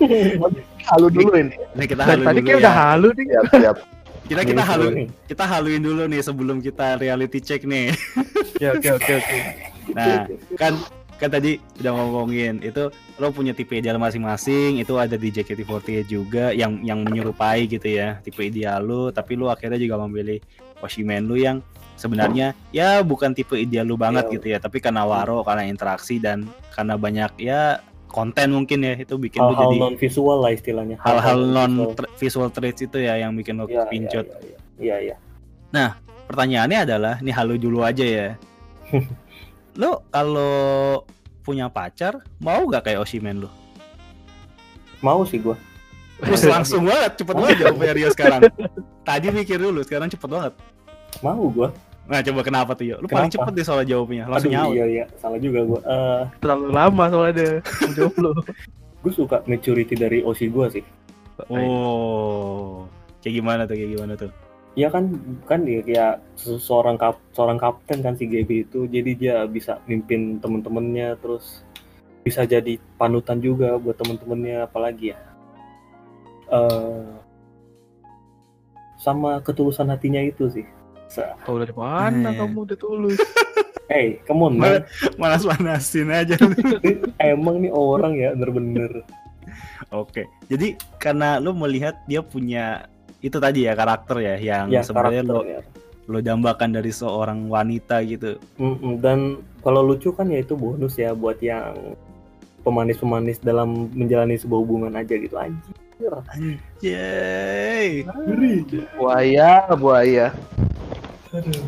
[laughs] Halu dulu ini. Nih kita halu tadi dulu kayak ya. udah halu nih. Siap, siap. Kita kita Ini halu nih. kita haluin dulu nih sebelum kita reality check nih. [laughs] Ya, oke oke oke. Nah, kan kan tadi udah ngomongin itu lo punya tipe ideal masing-masing itu ada di JKT48 juga yang yang menyerupai gitu ya tipe ideal lu tapi lu akhirnya juga memilih Oshimen lu yang sebenarnya ya bukan tipe ideal lu banget Iya. gitu ya tapi karena waro karena interaksi dan karena banyak ya konten mungkin ya itu bikin lu Hal-hal jadi non visual lah istilahnya. hal-hal non non-visual. tra- visual traits itu ya yang bikin lo Iya, iya, pincut iya, Iya, iya. pertanyaannya adalah nih halu dulu aja ya [laughs] lo kalau punya pacar mau gak kayak Oshimen lo Mau sih gua. Terus langsung banget cepet banget jawabnya Rio sekarang [laughs] tadi mikir dulu sekarang cepet banget Mau gua. nah coba kenapa tuh yo lu paling Kenapa? cepet deh soal jawabnya langsung Aduh, nyaut iya iya, salah juga gua. Eh, Terlalu lama soalnya jomblo. gua suka maturity dari Oshi gua sih. oh kayak gimana tuh kayak gimana tuh Ya kan kan dia kayak se- seorang kap, seorang kapten kan si GB itu jadi dia bisa mimpin temen-temennya terus bisa jadi panutan juga buat temen-temennya apalagi ya eh sama ketulusan hatinya itu sih. Tahu dari mana Eh. kamu udah tulus? [laughs] hey come on man. [laughs] Manas manasin aja [laughs] emang nih orang ya bener-bener. Oke jadi karena lu melihat dia punya itu tadi ya karakter ya yang ya sebenarnya lo karakternya lo dambakan dari seorang wanita gitu. Mm-mm, dan kalau lucu kan ya itu bonus ya buat yang pemanis-pemanis dalam menjalani sebuah hubungan aja gitu anjir Anjay. Buaya, buaya.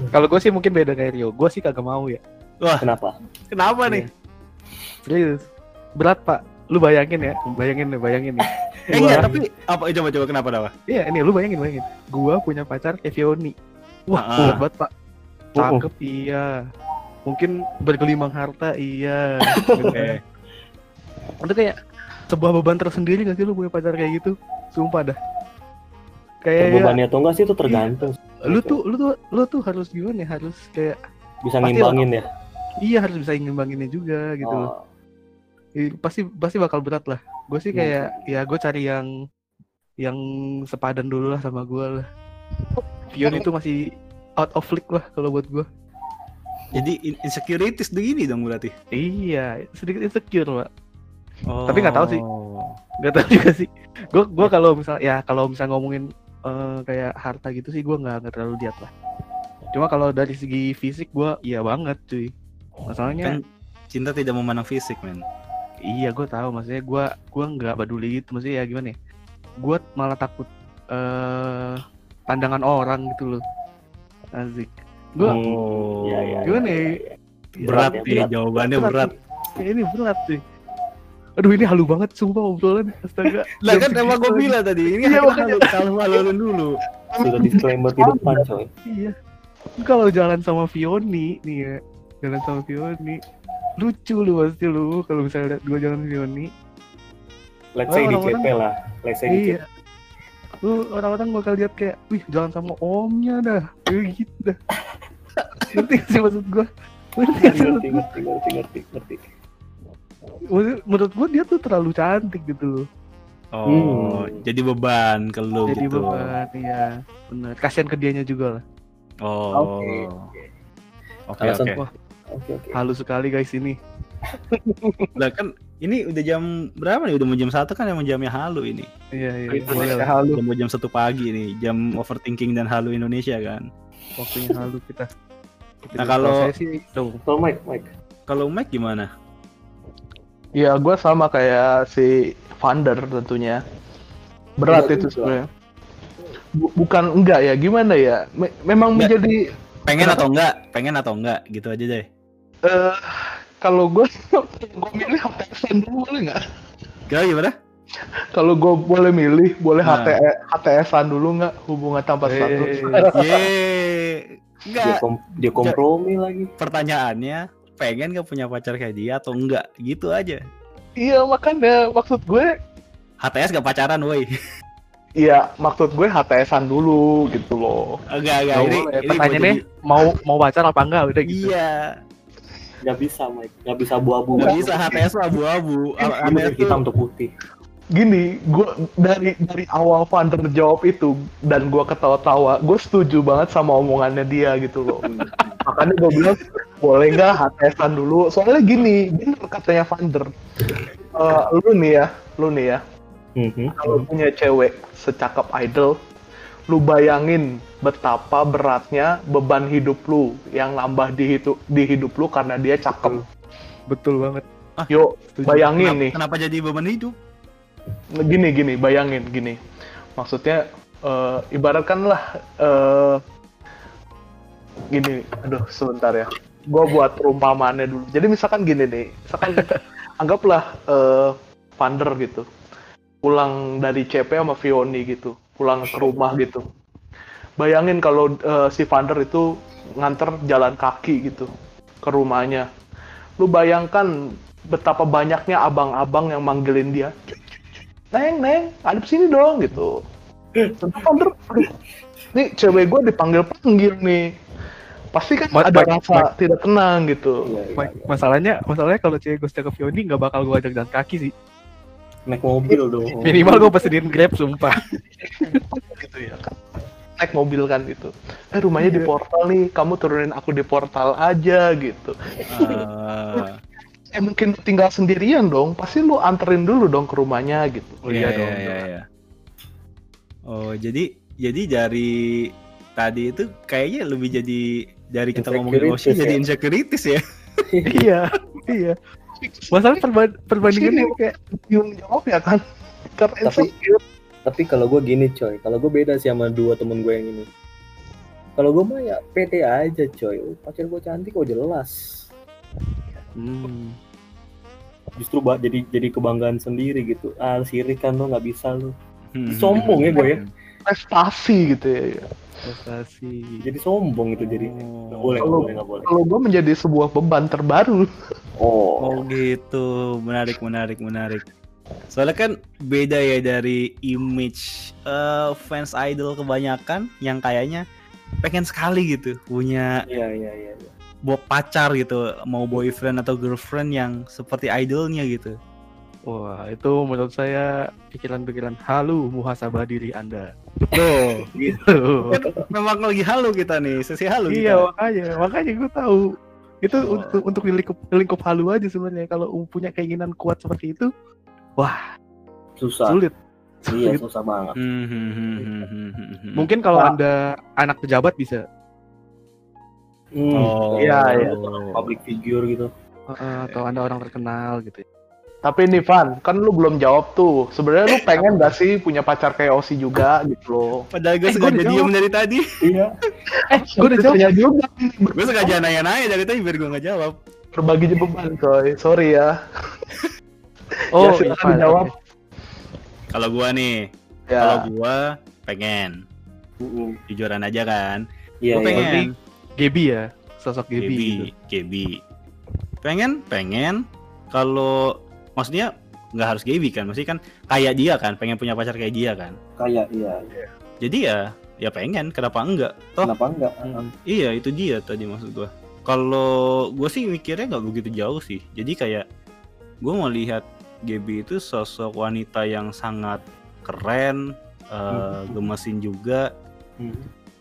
Kalau gue sih mungkin beda kayak Rio. Gue sih kagak mau ya. kenapa Kenapa nih? Serius. Berat pak. Lu bayangin ya. Bayangin nih, bayangin nih. [laughs] Eh, enggak, tapi apa coba coba kenapa kenapa? Iya ini lu bayangin bayangin. Gua punya pacar Fioni. Wah Ah. kuat banget pak. Cakep iya. Mungkin bergelimang harta iya. [laughs] Eh, Itu kayak sebuah beban tersendiri gak sih lu punya pacar kayak gitu? Sumpah dah. Kayak Bebannya atau enggak sih itu tergantung lu tuh lu tuh lu tuh harus gimana ya? Harus kayak bisa ngimbangin ya iya harus bisa ngimbanginnya juga gitu. Oh, pasti pasti bakal berat lah. Gue sih kayak ya gue cari yang yang sepadan dulu lah sama gue lah. Fion itu masih out of league lah kalau buat gue. jadi in- insecurities begini dong berarti. Iya, sedikit insecure pak. Oh. Tapi nggak tahu sih. Gak tau [laughs] juga sih. Gue gua kalau misal ya kalau misal ngomongin eh, kayak harta gitu sih gue nggak nggak terlalu lihat lah. Cuma kalau dari segi fisik gue iya banget cuy. Masalahnya Kan cinta tidak memandang fisik, men. Iya, gue tahu. Maksudnya gue gua nggak peduli gitu. Maksudnya ya gimana ya? Gue malah takut eh pandangan orang gitu loh. Asik. Gue Hmm, iya, iya, gimana iya, ya? iya, iya. Berat ya, nih jawabannya berat. Kayak ini berat sih. Aduh ini halu banget sumpah obrolan. Astaga. [laughs] Lah kan emang gue bilang tadi, ini Iya, makanya. halu kalau haluin dulu. [laughs] sudah disclaimer di depan coy Iya. Kalau jalan sama Fioni nih ya, jalan sama Fioni, lucu lu pasti lu kalau misalnya lihat gua jalan sama Fioni. let's say Oh, di orang-orang- CP lah let's say di Iya. Lu orang-orang bakal lihat kayak, wih jalan sama omnya dah, kayak gitu dah. [laughs] ngerti sih maksud gua? Ngerti CP ngerti ngerti ngerti ngerti Menurut gua dia tuh terlalu cantik gitu loh. Oh, Hmm. jadi beban ke lu Jadi gitu. beban, iya. Bener. Kasihan ke dianya juga lah. Oh. Oke, Oke, oke. Oke oke halus sekali guys ini. [laughs] Lah kan ini udah jam berapa nih? Udah mau jam satu kan emang jamnya halu ini. Iya, iya. Indonesia Boleh lah. halu. Udah mau jam satu pagi nih, jam overthinking dan halu Indonesia kan. Waktunya halu kita. Nah, kalau- saya sih Mike Mike Kalau Mike gimana? Ya gue sama kayak si Vander tentunya. Berat Iya, itu juga. sebenarnya. Bu- bukan enggak ya, gimana ya? Me- memang Enggak. menjadi Pengen atau enggak? Pengen atau enggak? Gitu aja deh. eh kalau gue [laughs] gue milih HTSN dulu boleh nggak? Gak gimana? Kalau gue boleh milih, boleh Nah. HTS HTS-an dulu nggak hubungan tanpa status? Ye. dia, Enggak, kom- dia kompromi lagi pertanyaannya pengen gak punya pacar kayak dia atau enggak? Gitu aja. Iya makanya maksud gue, HTS gak pacaran, woi. iya maksud gue HTS-an dulu gitu loh. Enggak, enggak. Nggak Ini, ini Pertanyaannya mau mau mau pacar apa enggak udah gitu. Iya. nggak bisa Mike nggak bisa abu-abu Gak bisa HTS lah abu-abu. HTS hitam atau putih Gini, gue dari dari awal Vander jawab itu dan gue ketawa-tawa, gue setuju banget sama omongannya dia gitu loh. Makanya gue bilang boleh nggak HTS-an dulu. Soalnya gini, bener katanya Vander. Eh, lu nih ya, lu nih ya, Mhm. kalau punya cewek secakap idol, lu bayangin betapa beratnya beban hidup lu yang nambah di hidup di hidup lu karena dia cakep. Betul banget. Yuk, Setuju. bayangin kenapa, nih. kenapa jadi beban hidup? Gini gini bayangin gini. Maksudnya eh, ibaratkanlah eh, gini aduh sebentar ya. Gue buat perumpamaannya dulu. Jadi misalkan gini nih misalkan [laughs] anggaplah eh, Vander gitu pulang dari CP sama Vioni gitu pulang ke rumah gitu. Bayangin kalau eh, si Vander itu nganter jalan kaki gitu ke rumahnya. Lu bayangkan betapa banyaknya abang-abang yang manggilin dia Neng, Neng, ada sini dong gitu. Tentu aduh, nih cewek gue dipanggil-panggil nih. Pasti kan Ma- ada rasa tidak tenang gitu. Iya, iya, Ma-. Masalahnya masalahnya kalau cewek gue ke Vioni nggak bakal gue ajak jalan kaki sih. naik mobil dong Minimal gue pesenin Grab sumpah. [laughs] gitu ya kan. Naik mobil kan gitu. Eh rumahnya di Iya. portal nih, kamu turunin aku di portal aja gitu. Eh, Eh mungkin tinggal sendirian dong, pasti lu anterin dulu dong ke rumahnya gitu. Oh iya dong. iya, iya. Oh, jadi jadi dari tadi itu kayaknya lebih jadi dari kita ngomongin Insecurities Oshi jadi ya? insecurities ya. [laughs] iya, iya. Masalah perba- perbandingannya kayak Yung jawab ya kan? Karena Tapi- insecure. tapi kalau gue gini coy kalau gue beda sih sama dua temen gue yang ini kalau gue mah ya PT aja coy Oh, pacar gue cantik kok jelas hmm, justru bah jadi jadi kebanggaan sendiri gitu ah sirik kan lo nggak bisa lo Hmm. Sombong ya gue ya. prestasi gitu ya. prestasi. jadi sombong itu jadi nggak Oh. boleh nggak Kalau- boleh nggak boleh Kalau gue menjadi sebuah beban terbaru. oh Oh gitu, menarik, menarik, menarik. Soalnya kan beda ya dari image eh, fans idol kebanyakan yang kayaknya pengen sekali gitu punya iya iya iya iya. Bo pacar gitu, mau boyfriend atau girlfriend yang seperti idolnya gitu. Wah, itu menurut saya pikiran-pikiran halu muhasabah diri Anda. Tuh, [laughs] Gitu. kan memang lagi halu kita nih, sesi halu iya, kita. makanya, makanya gue tahu. Itu Oh. untuk untuk lingkup, lingkup halu aja sebenarnya. Kalau punya keinginan kuat seperti itu, susah sulit. iya Sulit. susah banget Hmm, hmm, hmm. Mungkin kalau Wah. Anda anak pejabat bisa. Hmm, Oh, Iya, iya. public figure gitu Uh, atau Anda orang terkenal gitu. Tapi nih Van, kan lu belum jawab tuh. Sebenarnya lu pengen gak sih punya pacar kayak Osi juga gitu loh. Padahal gue Eh, gua sengaja udah diem dari tadi. iya [laughs] Eh, gue udah jawab. Juga Gue sengaja nanya-nanya dari tadi biar gue nggak jawab. berbagi beban coy. Sorry ya. [laughs] Oh, Ya, silakan Ivan, dijawab. oke. Kalau gua nih, kalau Ya. gua pengen Mm-mm. jujuran aja kan. iya Gua iya pengen. Gaby ya, sosok Gaby. Gaby, Gitu. Gaby. Pengen, pengen. Kalau maksudnya nggak harus Gaby kan, maksudnya kan kayak dia kan, pengen punya pacar kayak dia kan. kayak iya Jadi ya, ya pengen. Kenapa enggak? Toh, kenapa enggak Mm. iya itu dia tadi maksud gua. Kalau gua sih mikirnya nggak begitu jauh sih. Jadi kayak gua mau lihat Gaby itu sosok wanita yang sangat keren, eh, Hmm. gemesin juga. Hmm.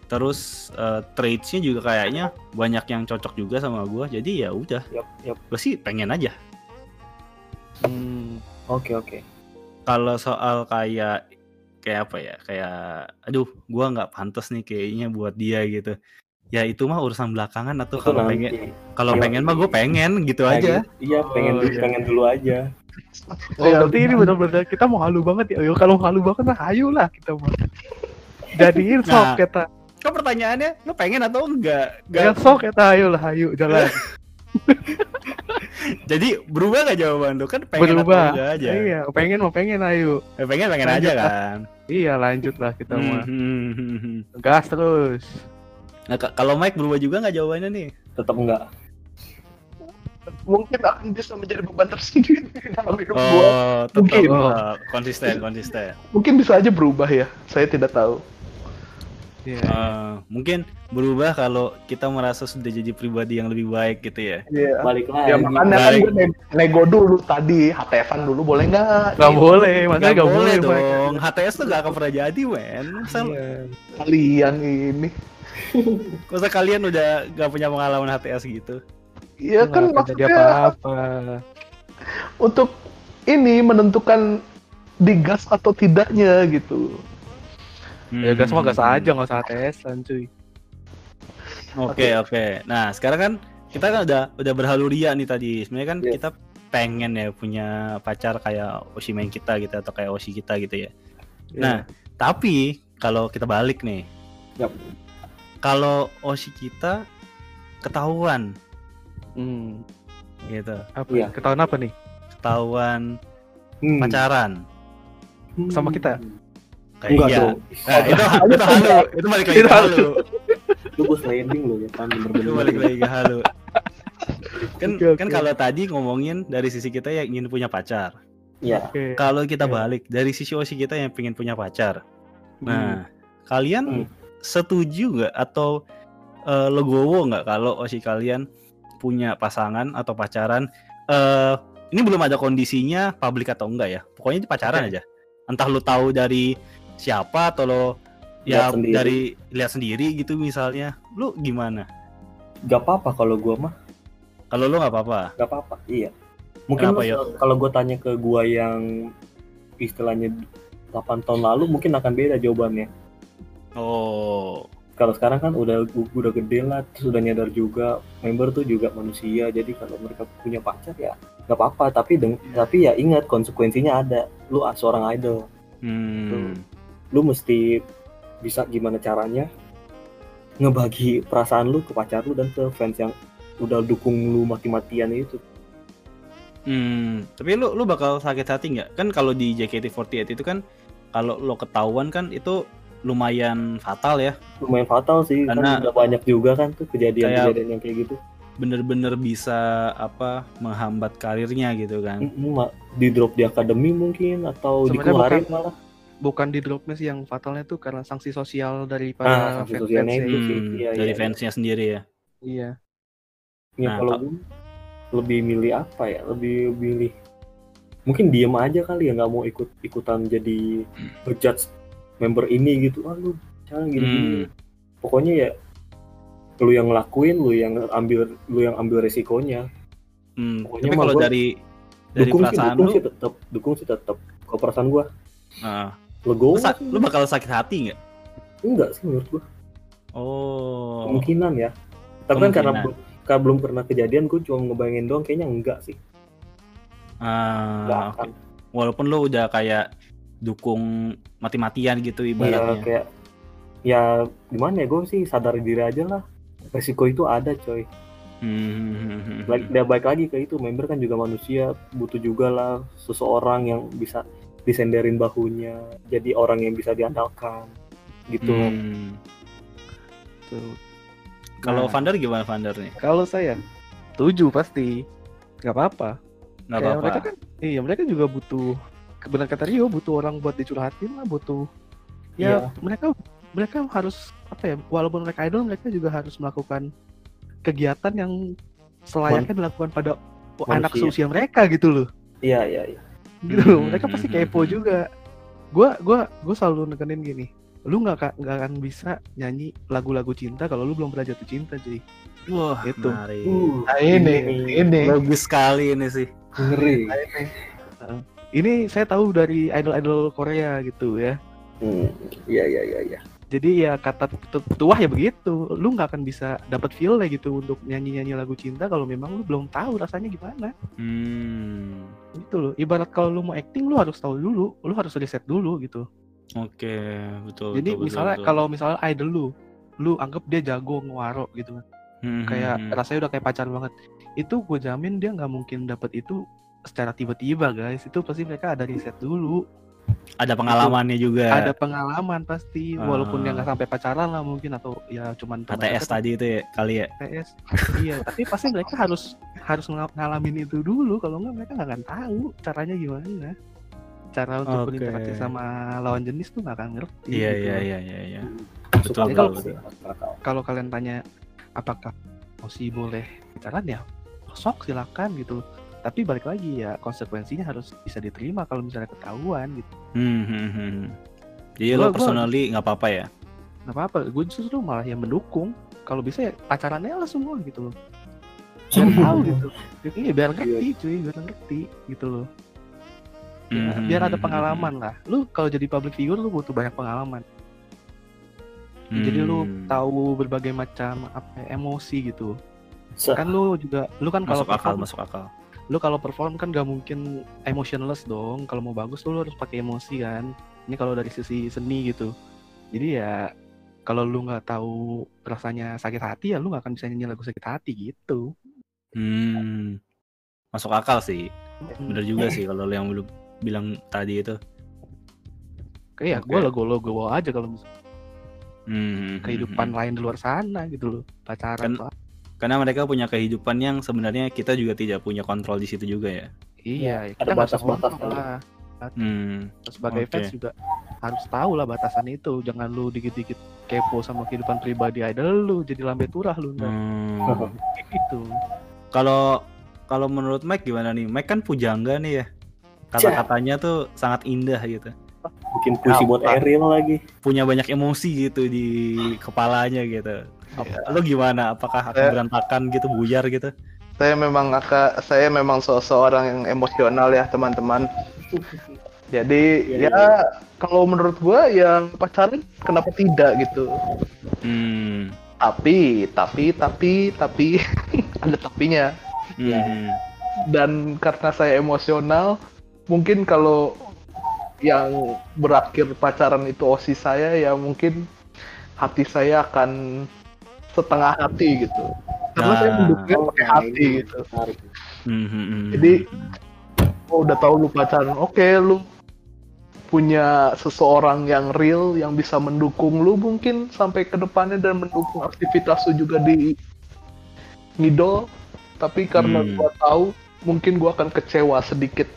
Terus eh, traitsnya juga kayaknya banyak yang cocok juga sama gua. Jadi ya udah, Yap, yap. gue sih pengen aja. Hmm, Oke oke. Kalau soal kayak kayak apa ya? Kayak aduh, gua nggak pantas nih kayaknya buat dia gitu. Ya itu mah urusan belakangan atau kalau pengen kalau Iya. pengen mah gue pengen gitu Nah, aja. gitu. Iya pengen Oh, dulu, iya. pengen dulu aja. Oh, Ya, berarti ini benar-benar kita mau halu banget ya. Ayo, kalau halu banget mah ayo lah kita mah. Jadiin [laughs] sok Nah. kita. Kok pertanyaannya lu pengen atau enggak? Ya Enggak. sok kita ayo lah, ayo jalan. [laughs] [laughs] Jadi berubah gak jawaban lu? Kan pengen Berubah. atau enggak aja. Iya, pengen mau pengen ayo. Eh, pengen pengen Lanjut aja lah. kan. Iya, lanjut lah kita mah. Hmm, hmm, hmm. Gas terus. Nah, ka- kalau Mike berubah juga nggak jawabannya nih? tetap enggak Mungkin akan bisa menjadi beban tersendiri [laughs] dalam hidup gua. Oh, tetap Mungkin. tetap. konsisten, konsisten. Mungkin bisa aja berubah ya. Saya tidak tahu. Iya. Eh, mungkin berubah kalau kita merasa sudah jadi pribadi yang lebih baik gitu ya. Iya. balik lagi Ya makanya kan gue ne- nego dulu tadi HTFan dulu boleh nggak? Gak boleh, makanya Gak gak, boleh Mike. dong. HTS tuh gak akan pernah jadi, men. Masa, Iya. Kalian ini. [laughs] masa kalian udah gak punya pengalaman HTS gitu? Iya kan maksudnya apa-apa. untuk ini menentukan digas atau tidaknya gitu. Ya gas mah gas Hmm. aja, nggak usah ATS-an cuy. Oke, oke. Nah, sekarang kan kita kan udah udah berhaluria nih tadi. Sebenarnya kan Yes. kita pengen ya punya pacar kayak Oshimen kita gitu atau kayak Oshi kita gitu ya. Nah, tapi kalau kita balik nih. Yap. Kalau Oshi kita ketahuan Hmm. gitu. Apa? Iya. Ketahuan apa nih? Ketahuan Hmm. pacaran. sama kita? Kayak enggak iya. dong Nah, itu itu halu, itu balik lagi Itu ke halu. lu bos landing lo ya kan Itu bener-bener balik lagi ke halu. Kan oke. kan kalau tadi ngomongin dari sisi kita yang ingin punya pacar. ya Oke. Kalau kita Iya. balik dari sisi Oshi kita yang pengen punya pacar. Nah, kalian Hmm. setuju nggak atau eh, legowo nggak kalau Oshi kalian punya pasangan atau pacaran? eh ini belum ada kondisinya publik atau enggak ya? Pokoknya itu pacaran Oke. aja. Entah lu tahu dari siapa atau lo ya Lihat dari lihat sendiri gitu misalnya. Lu gimana? gak apa-apa kalau gua mah. Kalau lu nggak apa-apa. gak apa-apa iya. Mungkin kalau gua tanya ke gua yang istilahnya 8 tahun lalu mungkin akan beda jawabannya. Oh, kalau sekarang kan udah udah gede lah terus udah nyadar juga member tuh juga manusia jadi kalau mereka punya pacar ya nggak apa-apa tapi deng- tapi ya ingat konsekuensinya ada. Lu seorang idol. Hmm. Lu mesti bisa gimana caranya ngebagi perasaan lu ke pacar lu dan ke fans yang udah dukung lu mati-matian itu Hmm, tapi lu lu bakal sakit hati nggak? Kan kalau di JKT48 itu kan kalau lo ketahuan kan itu lumayan fatal ya. lumayan fatal sih Karena- kan udah banyak juga kan tuh kejadian-kejadian yang kayak gitu Bener-bener bisa apa menghambat karirnya gitu kan. Di drop di akademi mungkin atau Sebenarnya dikeluarin bukan- malah Bukan di dropnya sih yang fatalnya tuh karena sanksi sosial dari Ah, para sanksi fans sosialnya fansnya. itu. sih. Hmm, Iya, dari iya, fansnya sendiri ya. Iya. ya Nah, kalau gue lebih milih apa ya lebih milih mungkin diem aja kali ya nggak mau ikut ikutan jadi ngejudge member ini gitu ah lu jangan gini gini Hmm. pokoknya ya lu yang ngelakuin lu yang ambil lu yang ambil resikonya Hmm, Pokoknya tapi kalau dari dari dukung sih perasaan dukung lu, sih tetap dukung sih tetap kalau perasaan gua ah, legowo lu, sa- lu bakal sakit hati nggak? enggak sih menurut gua. Oh, kemungkinan ya. Tapi kan karena belum karena belum pernah kejadian gue cuma ngebayangin doang kayaknya enggak sih. Ah, oke. Walaupun lu udah kayak dukung mati-matian gitu Iya ibaratnya. kayak ya gimana ya gue sih sadar diri aja lah. Resiko itu ada coy. Hmm. Baik, baik lagi ke itu member kan juga manusia butuh juga lah seseorang yang bisa disenderin bahunya jadi orang yang bisa diandalkan gitu Hmm. Kalau Nah. Vander gimana Vander nih? Kalau saya setuju pasti. Nggak apa-apa. Nggak apa-apa. mereka kan iya mereka juga butuh benar kata Rio butuh orang buat dicurhatin lah butuh ya Iya. mereka mereka harus apa ya walaupun mereka idol mereka juga harus melakukan kegiatan yang selayaknya dilakukan pada anak Manusia. seusia mereka gitu loh iya iya iya gitu loh. Hmm, mereka pasti hmm, kepo hmm. juga gua gua gua selalu nekenin gini lu nggak nggak akan bisa nyanyi lagu-lagu cinta kalau lu belum pernah jatuh cinta jadi Wah, Itu. uh, Nah ini, ini. Bagus sekali ini sih. ngeri ini saya tahu dari idol-idol Korea gitu ya Hmm, iya iya iya iya jadi ya kata petuah ya begitu lu nggak akan bisa dapat feel lah gitu untuk nyanyi nyanyi lagu cinta kalau memang lu belum tahu rasanya gimana Hmm. gitu loh ibarat kalau lu mau acting lu harus tahu dulu lu harus riset dulu gitu Oke, betul. jadi betul, misalnya betul. kalau misalnya idol lu lu anggap dia jago ngewaro gitu kan Hmm, kayak hmm, hmm. rasanya udah kayak pacaran banget itu gue jamin dia nggak mungkin dapat itu secara tiba-tiba guys itu pasti mereka ada riset dulu ada pengalamannya juga. ada pengalaman pasti walaupun Ah. yang nggak sampai pacaran lah mungkin atau ya cuman deket, tadi itu ya kali ya. ATS iya tapi pasti mereka harus harus ng- ngalamin itu dulu kalau nggak mereka nggak akan tahu caranya gimana cara untuk Oke. berinteraksi sama lawan jenis tuh nggak akan ngerti Iya gitu. iya iya iya iya. Betul, betul. kalau kalian tanya apakah emosi boleh pacaran ya sok silakan gitu tapi balik lagi ya konsekuensinya harus bisa diterima kalau misalnya ketahuan gitu Hmm, hmm, hmm. Jadi Gua- lo personally nggak apa-apa ya? nggak apa-apa gue justru malah yang mendukung kalau bisa ya pacarannya lah semua gitu loh biar tahu gitu iya biar ngerti cuy biar ngerti gitu loh Ya, Hmm, biar hmm, ada hmm, pengalaman lah lu kalau jadi public figure lu butuh banyak pengalaman hmm. jadi lu Hmm. tahu berbagai macam apa emosi gitu Se- kan lu juga lu kan kalau masuk akal masuk akal. Lu kalau perform kan gak mungkin emotionless dong kalau mau bagus lu harus pakai emosi kan ini kalau dari sisi seni gitu jadi ya kalau lu nggak tahu rasanya sakit hati ya lu nggak akan bisa nyanyi lagu sakit hati gitu Hmm. Masuk akal sih. Bener juga sih kalau lo yang belum bilang tadi itu. kayak Oke. gue lagu lagu aja kalau misalnya Hmm, kehidupan hmm, hmm. lain di luar sana gitu loh pacaran Kan-. Karena mereka punya kehidupan yang sebenarnya kita juga tidak punya kontrol di situ juga ya. iya kita usah batas-batasnya. ngomong lah Hmm. sebagai Oke. fans juga harus tahu lah batasan itu jangan lu dikit-dikit kepo sama kehidupan pribadi idol lu jadi lambe turah lu Hmm. [laughs] gitu Kalau kalau menurut Mike gimana nih? Mike kan pujangga nih ya. Kata-katanya tuh sangat indah gitu. bikin puisi buat? Ariel lagi. Punya banyak emosi gitu di kepalanya gitu. Apa- Lo gimana? Apakah akan Saya- berantakan gitu, buyar gitu? Saya memang akan saya memang seseorang yang emosional ya teman-teman. [laughs] Jadi Iya, ya kalau menurut gua ya pacaran kenapa tidak gitu. Hmm. Tapi tapi tapi tapi [laughs] ada tapinya. Hmm. Dan karena saya emosional, mungkin kalau yang berakhir pacaran itu osi saya ya mungkin hati saya akan setengah hati gitu. Karena saya Nah. mendukungnya pakai nah, hati ini gitu. menarik. Hmm, hmm, hmm. Jadi, Oh, udah tahu lu pacaran, oke lu punya seseorang yang real yang bisa mendukung lu mungkin sampai ke depannya dan mendukung aktivitas lu juga di ngidol. Tapi karena Hmm. gua tahu mungkin gua akan kecewa sedikit.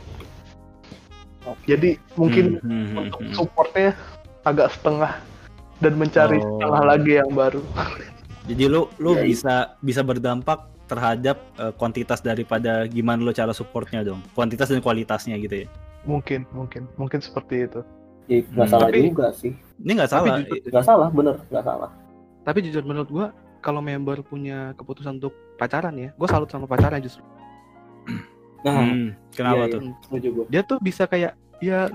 Jadi mungkin Hmm, hmm, hmm, untuk hmm. supportnya agak setengah dan mencari Oh. setengah lagi yang baru. [laughs] Jadi lu lu Ya, bisa bisa berdampak terhadap eh, kuantitas daripada gimana lo cara supportnya dong. Kuantitas dan kualitasnya gitu ya. Mungkin, mungkin, mungkin seperti itu. Ya, nggak Hmm. salah Tapi- juga sih. Ini nggak Tapi salah. jujur- Nggak salah, bener, nggak salah. tapi jujur menurut gua kalau member punya keputusan untuk pacaran ya gue salut sama pacaran justru [clears throat] Nah, Hmm, kenapa iya, tuh? iya, setuju gue. dia tuh bisa kayak ya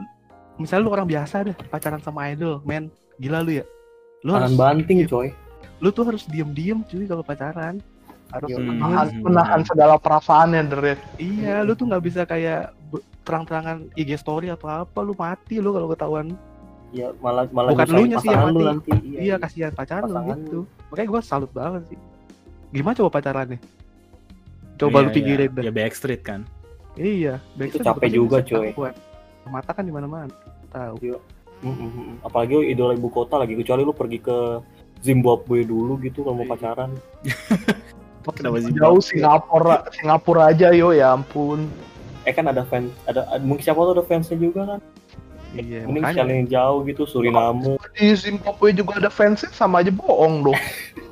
misalnya lu orang biasa deh pacaran sama idol men gila lu ya lu harus banting coy. Lu tuh harus diem diem cuy kalau pacaran harus Hmm. Menahan, Hmm. menahan segala perasaannya dari iya lu tuh nggak bisa kayak terang-terangan IG story atau apa lu mati lu kalau ketahuan Ya malah malah Bukan nyusahin elunya sih yang lu mati. nanti. iya kasihan pacaran lu Pasangan gitu makanya gue salut banget sih gimana coba pacarannya coba lu Iya, pikirin iya. dah Ya Backstreet kan. iya Backstreet capek pasti juga, coy. ketahuan. mata kan di mana-mana tahu Mm. Apalagi lu idola ibu kota lagi kecuali lu pergi ke Zimbabwe dulu gitu kalau mau Iya. pacaran. [laughs] Kenapa sih? jauh Singapura Singapura aja yo ya ampun Eh kan ada fans, ada mungkin siapa tuh ada fansnya juga kan. iya Mending makanya sekalian yang jauh gitu Suriname. di Zimbabwe juga ada fansnya sama aja bohong dong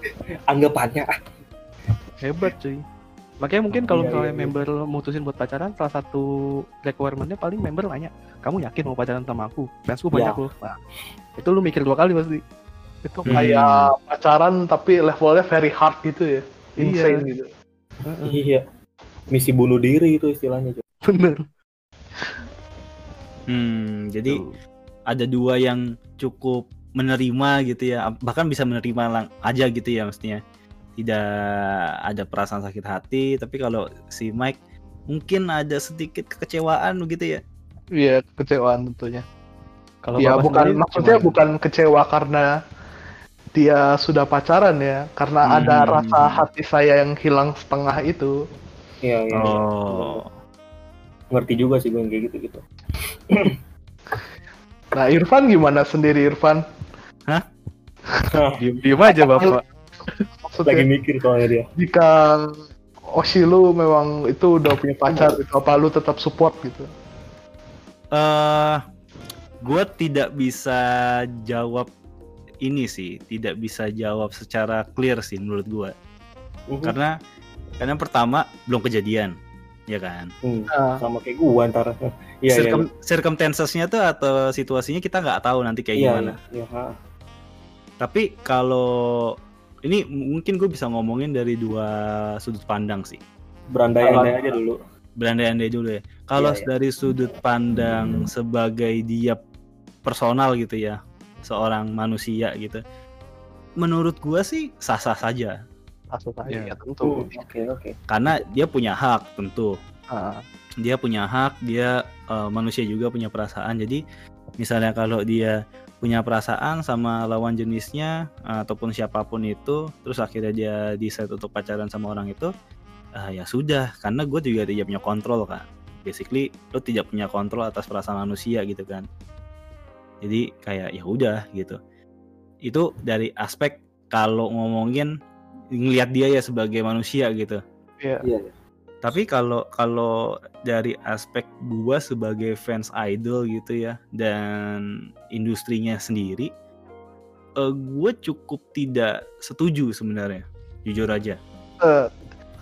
[laughs] Anggapannya ah, hebat cuy makanya mungkin kalau Iya, misalnya iya, iya. member mutusin buat pacaran salah satu requirementnya paling member nanya kamu yakin mau pacaran sama aku fansku banyak Iya. loh nah, itu lu mikir dua kali pasti itu Hmm. kayak pacaran tapi levelnya very hard gitu ya insane Iya. gitu Heeh, iya. Misi bunuh diri itu istilahnya. bener Hmm, jadi Tuh. ada dua yang cukup menerima gitu ya, bahkan bisa menerima lang aja gitu ya mestinya. Tidak ada perasaan sakit hati, tapi kalau si Mike mungkin ada sedikit kekecewaan begitu ya. iya kecewaan tentunya kalau ya bukan sendiri maksudnya bukan kecewa karena dia sudah pacaran ya karena Hmm. ada rasa hati saya yang hilang setengah itu Iya, iya. Oh. Ngerti juga sih gue yang kayak gitu-gitu. [clears throat] nah Irfan gimana sendiri Irfan [laughs] Diem, diem aja bapak. maksudnya Lagi mikir soalnya dia. jika Oshi lu memang itu udah punya pacar gitu apa lu tetap support gitu eh gue tidak bisa jawab ini sih, tidak bisa jawab secara clear sih menurut gue. Mhm. Karena karena pertama belum kejadian, ya kan. Hmm, Nah, sama kayak gua antara. [laughs] Iya, iya. Circum- circumstances-nya tuh atau situasinya kita nggak tahu nanti kayak Iya, gimana. iya, ha. Tapi kalau ini mungkin gue bisa ngomongin dari dua sudut pandang sih. Berandai-andai aja dulu. Berandai-andai dulu ya. Kalau Iya, iya. dari sudut pandang sebagai dia personal gitu ya, seorang manusia gitu. Menurut gua sih sah-sah saja maksud saya Iya. ya tentu Hmm, Oke, oke. karena dia punya hak tentu. Ah, Dia punya hak, dia eh, manusia juga punya perasaan. Jadi misalnya kalau dia punya perasaan sama lawan jenisnya eh, ataupun siapa pun itu, terus akhirnya dia decide untuk pacaran sama orang itu, eh, ya sudah, karena gue juga tidak punya kontrol kan. Basically, lo tidak punya kontrol atas perasaan manusia gitu kan. Jadi kayak ya udah gitu. Itu dari aspek kalau ngomongin ngelihat dia ya sebagai manusia gitu. iya Iya, iya. Tapi kalau kalau dari aspek gua sebagai fans idol gitu ya dan industrinya sendiri, eh, gue cukup tidak setuju sebenarnya, jujur aja. Eh,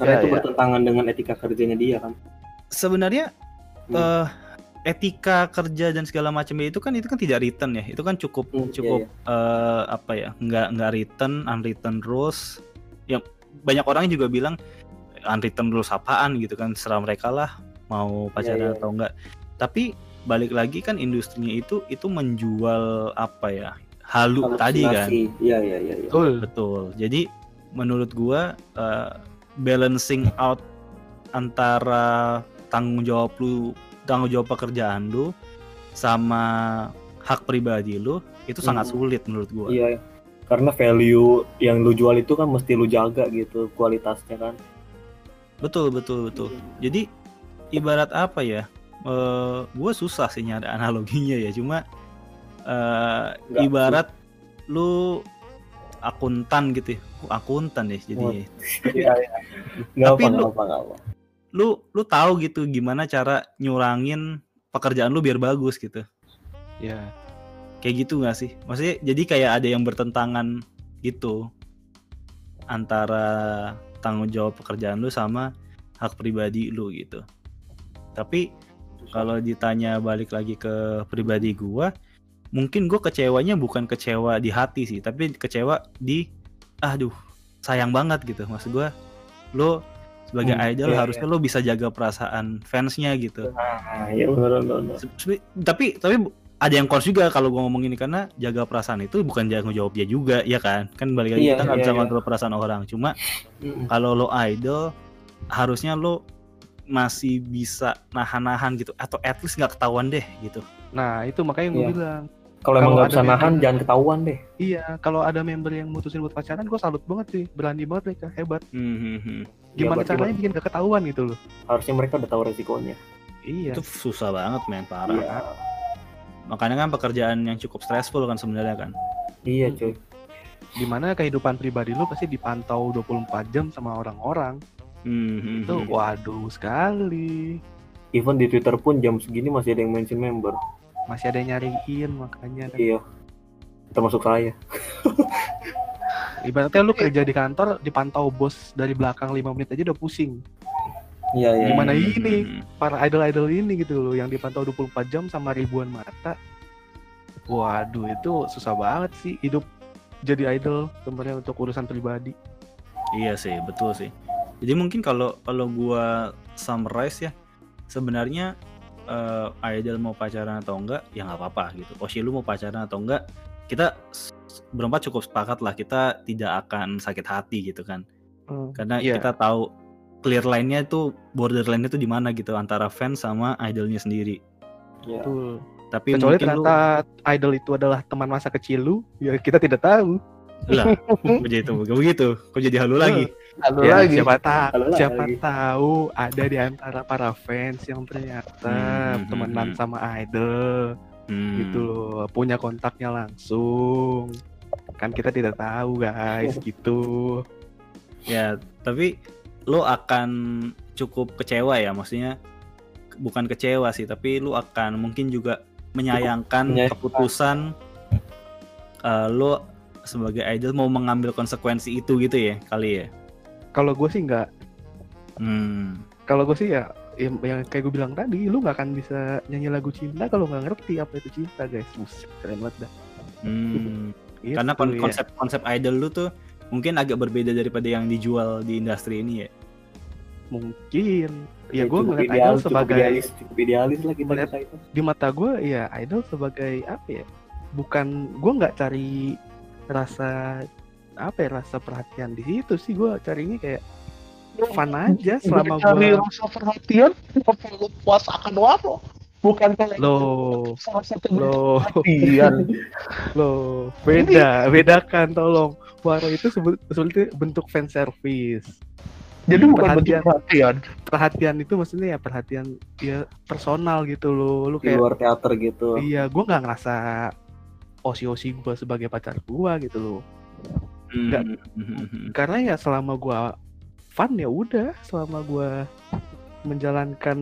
Karena Iya, itu iya. bertentangan dengan etika kerjanya dia kan. Sebenarnya Hmm. eh, etika kerja dan segala macamnya itu kan itu kan tidak written ya, itu kan cukup Hmm, iya, cukup eh, apa ya, nggak nggak written, unwritten rules. Yang banyak orang juga bilang unwritten rules apaan gitu kan, serah mereka lah mau pacaran iya, atau enggak. Tapi balik lagi kan industrinya itu itu menjual apa ya halu tadi kan Halusinasi. Iya, iya, iya. iya. betul betul jadi menurut gua eh, balancing out antara tanggung jawab lu tanggung jawab pekerjaan lu sama hak pribadi lu itu sangat Hmm. sulit menurut gua Iya. Karena value yang lu jual itu kan mesti lu jaga gitu kualitasnya kan. betul betul betul jadi ibarat apa ya eh gue susah sih nyari analoginya ya cuma eh Nggak ibarat lu akuntan gitu ya Oh, akuntan ya jadi Iya, iya. Nggak Tapi apa, lu- apa, nggak apa. Lu lu tahu gitu gimana cara nyurangin pekerjaan lu biar bagus gitu. Ya. kayak gitu nggak sih? Maksudnya jadi kayak ada yang bertentangan gitu antara tanggung jawab pekerjaan lu sama hak pribadi lu gitu. Tapi kalau ditanya balik lagi ke pribadi gua mungkin gua kecewanya bukan kecewa di hati sih tapi kecewa di aduh sayang banget gitu. Maksud gua lo sebagai Hmm, idol iya, harusnya lo bisa jaga perasaan fansnya gitu Nah, iya benar benar. benar. Se- se- tapi tapi ada yang kors juga kalau gua ngomong ini karena jaga perasaan itu bukan jaga jawab dia juga ya kan kan balik lagi Iya, kita nggak iya, bisa iya. kontrol perasaan orang cuma Mm. kalau lo idol harusnya lo masih bisa nahan-nahan gitu atau at least nggak ketahuan deh gitu Nah, itu makanya gue Iya. bilang. Kalau emang nggak ada bisa nahan jangan ketahuan deh. Iya, kalau ada member yang mutusin buat pacaran, gue salut banget sih. Berani banget mereka, hebat. Hmm, hmm, hmm. Gimana berarti caranya bikin gak ketahuan gitu loh. Harusnya mereka udah tahu resikonya. Iya. itu susah banget men parah Iya. makanya kan pekerjaan yang cukup stressful kan sebenarnya kan Iya cuy. Di mana kehidupan pribadi lu pasti dipantau 24 jam sama orang-orang. Hmm, hmm, Itu hmm. waduh sekali. Even di Twitter pun jam segini masih ada yang mention member. Masih ada yang nyariin makanya. kan. Iya. Termasuk saya. Ibaratnya lu kerja di kantor dipantau bos dari belakang 5 menit aja udah pusing. Iya iya. Gimana Hmm, ini? Para idol-idol ini gitu loh yang dipantau 24 jam sama ribuan mata. Waduh, itu susah banget sih hidup jadi idol sebenarnya untuk urusan pribadi. Iya sih, betul sih. Jadi mungkin kalau kalau gua summarize ya, sebenarnya eh, idol mau pacaran atau enggak, ya nggak apa-apa gitu. Oshi lu mau pacaran atau enggak, kita berempat cukup sepakat lah kita tidak akan sakit hati gitu kan. Karena Iya. kita tahu clear line-nya itu borderline-nya itu di mana gitu antara fans sama idolnya sendiri. Iya. Betul. Tapi Kecuali mungkin lu ternyata idol itu adalah teman masa kecil lu, ya kita tidak tahu. Lah, [laughs] kok jadi itu begitu? Kok jadi halu lagi? Lalu Ya, lagi. siapa tahu Halo siapa lagi. tahu ada di antara para fans yang ternyata Hmm, temenan hmm, sama idol Hmm. gitu loh punya kontaknya langsung kan kita tidak tahu guys [laughs] gitu Ya, tapi lo akan cukup kecewa ya, maksudnya bukan kecewa sih, tapi lu akan mungkin juga menyayangkan menyayangkan. keputusan eh, lo sebagai idol mau mengambil konsekuensi itu gitu ya kali ya. Kalau gue sih nggak Hmm. kalau gue sih ya yang, yang kayak gue bilang tadi lu nggak akan bisa nyanyi lagu cinta kalau nggak ngerti apa itu cinta guys Buset, keren banget dah Hmm. [laughs] Gitu Karena kon- ya. konsep konsep idol lu tuh mungkin agak berbeda daripada yang dijual di industri ini ya. mungkin ya gue cukup ngeliat ideal, idol cukup sebagai idealis, cukup idealis Ngeliat- kita itu. di mata gue ya idol sebagai apa ya bukan gue nggak cari rasa apa ya rasa perhatian di situ sih. Gue carinya kayak fun aja selama cari gue rasa perhatian kenapa lu puas akan waro bukan kalau lo salah satu lo perhatian. [laughs] lo beda bedakan tolong. Waro itu sebut- sebetulnya bentuk fan service jadi bukan bentuk Perhatian. perhatian. Perhatian itu maksudnya ya perhatian ya personal gitu lo lu di kayak luar teater gitu. iya gue nggak ngerasa osi-osi gue sebagai pacar gue gitu loh Nggak. Hmm. karena ya selama gua fun ya udah selama gua menjalankan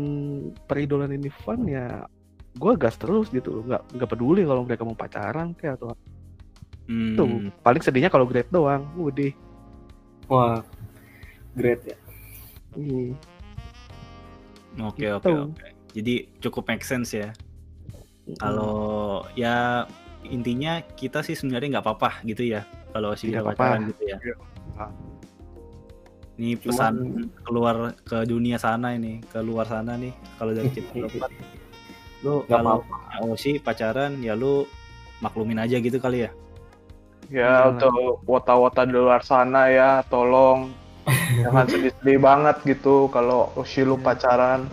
peridolan ini fun ya gua gas terus gitu loh nggak nggak peduli kalau mereka mau pacaran kayak atau Hmm. tuh paling sedihnya kalau grade doang udah Wah, great ya. Iya. Oke Gitu. oke oke. Jadi cukup make sense ya. Kalau ya intinya kita sih sebenarnya nggak apa-apa gitu ya kalau si Tidak pacaran apa-apa. gitu ya. Iya. Ini Cuman- pesan keluar ke dunia sana ini, keluar sana nih kalau dari kita berempat. [laughs] Lu kalau Osi pacaran ya lu maklumin aja gitu kali ya. ya Hmm. untuk wota-wota di luar sana ya tolong [laughs] jangan sedih-sedih banget gitu kalau Oshi lu pacaran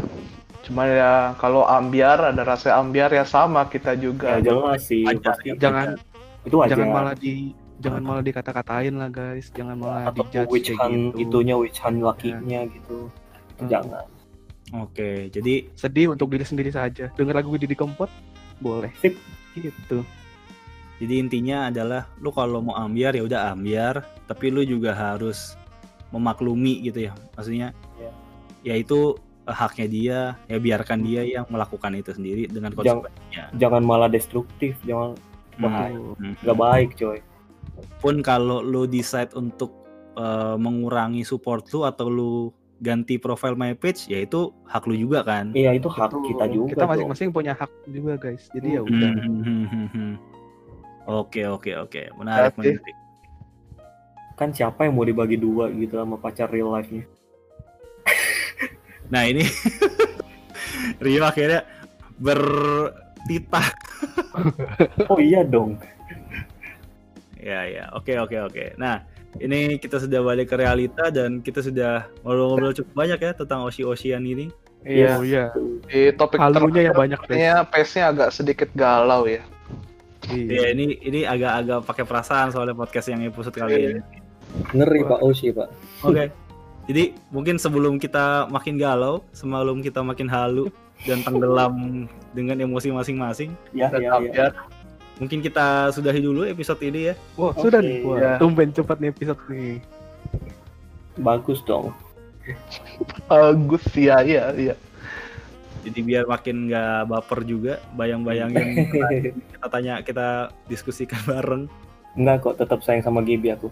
cuma ya kalau ambiar ada rasa ambiar ya sama kita juga Ya jelas sih pasti. ya, jangan Itu wajar. jangan malah di jangan malah dikata-katain lah guys jangan malah atau dijudge witch kayak hunt gitu itunya witch hunt lakinya gitu. Itu Hmm. Jangan. Oke, jadi sedih untuk diri sendiri saja denger lagu Didi Kempot boleh Sip. gitu jadi intinya adalah lu kalau mau ambiar ya udah ambiar, tapi lu juga harus memaklumi gitu ya. Maksudnya Iya. ya itu eh, haknya dia, ya biarkan dia yang melakukan itu sendiri dengan Jangan- konsekuensinya. Jangan malah destruktif, jangan. Hmm. nggak baik coy. Pun kalau lu decide untuk eh, mengurangi support lu atau lu ganti profile my page ya itu hak lu juga kan Iya itu hak Betul. kita juga. kita masing-masing punya hak juga guys jadi ya Hmm. udah Hmm, hmm, oke oke oke menarik menarik Kan siapa yang mau dibagi dua gitu sama pacar real life-nya? [laughs] nah ini [laughs] Rio akhirnya bertitah Oh iya dong. Ya ya. Oke oke oke. Nah ini kita sudah balik ke realita dan kita sudah ngobrol-ngobrol cukup banyak ya tentang osi-osian ini. Iya. Oh iya. Di topik halunya yang banyak terakhirnya pace-nya agak sedikit galau ya. Iya. ya ini ini agak-agak pakai perasaan soalnya podcast yang episode kali ini. Ngeri Pak Oshi Pak. Oke. Jadi mungkin sebelum kita makin galau, sebelum kita makin halu dan tenggelam dengan emosi masing-masing, Ya dan ya ya. Mungkin kita sudahi dulu episode ini ya. Wah, Oke, sudah nih. Wah, ya. tumben cepat nih episode nih. Bagus dong. bagus ya iya iya Jadi biar makin nggak baper juga, bayang-bayangin [laughs] kita tanya, kita diskusikan [laughs] bareng. Enggak kok, tetap sayang sama Gibi aku.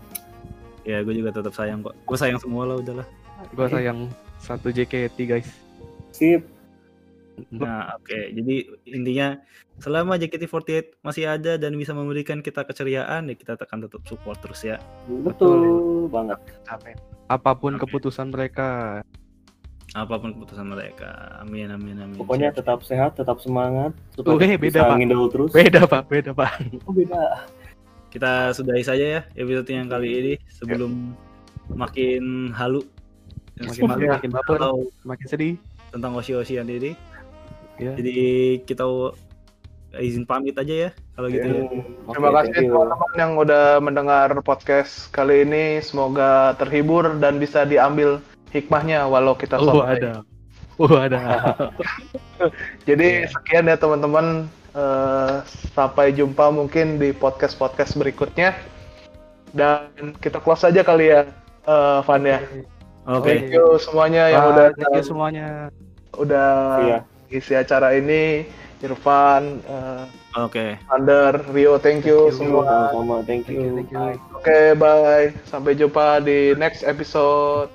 Ya gue juga tetap sayang kok. Gue sayang semua lah udahlah. Gua sayang satu JKT guys. Sip. Nah oke. Jadi intinya selama JKT48 masih ada dan bisa memberikan kita keceriaan, ya kita akan tetap support terus ya. Betul, banget. amin Apa pun Oke. keputusan mereka. Apa pun keputusan mereka. Amin amin amin. Pokoknya tetap sehat, tetap semangat. Eh, beda, bisa Pak. terus. Beda pak, beda pak. Oh, beda. kita sudahi saja ya episode yang kali ini sebelum makin halu Makin malu, makin baper, makin sedih. tentang osi-osian ini. Ya. Jadi kita izin pamit aja ya kalau gitu ya. Hmm, Terima kasih teman-teman yang udah mendengar podcast kali ini. Semoga terhibur dan bisa diambil hikmahnya walau kita Oh sombong. ada. Oh ada. Jadi sekian ya teman-teman. Eh, sampai jumpa mungkin di podcast-podcast berikutnya. Dan kita close aja kali ya, eh, Van ya. Oke. Thank you semuanya yang Bye, udah thank you semuanya. udah Iya. isi acara ini. Irfan, eh, Oke. Under, Rio, thank you, Thank you. semua. Sama-sama, thank you. Oke, bye. Sampai jumpa di next episode.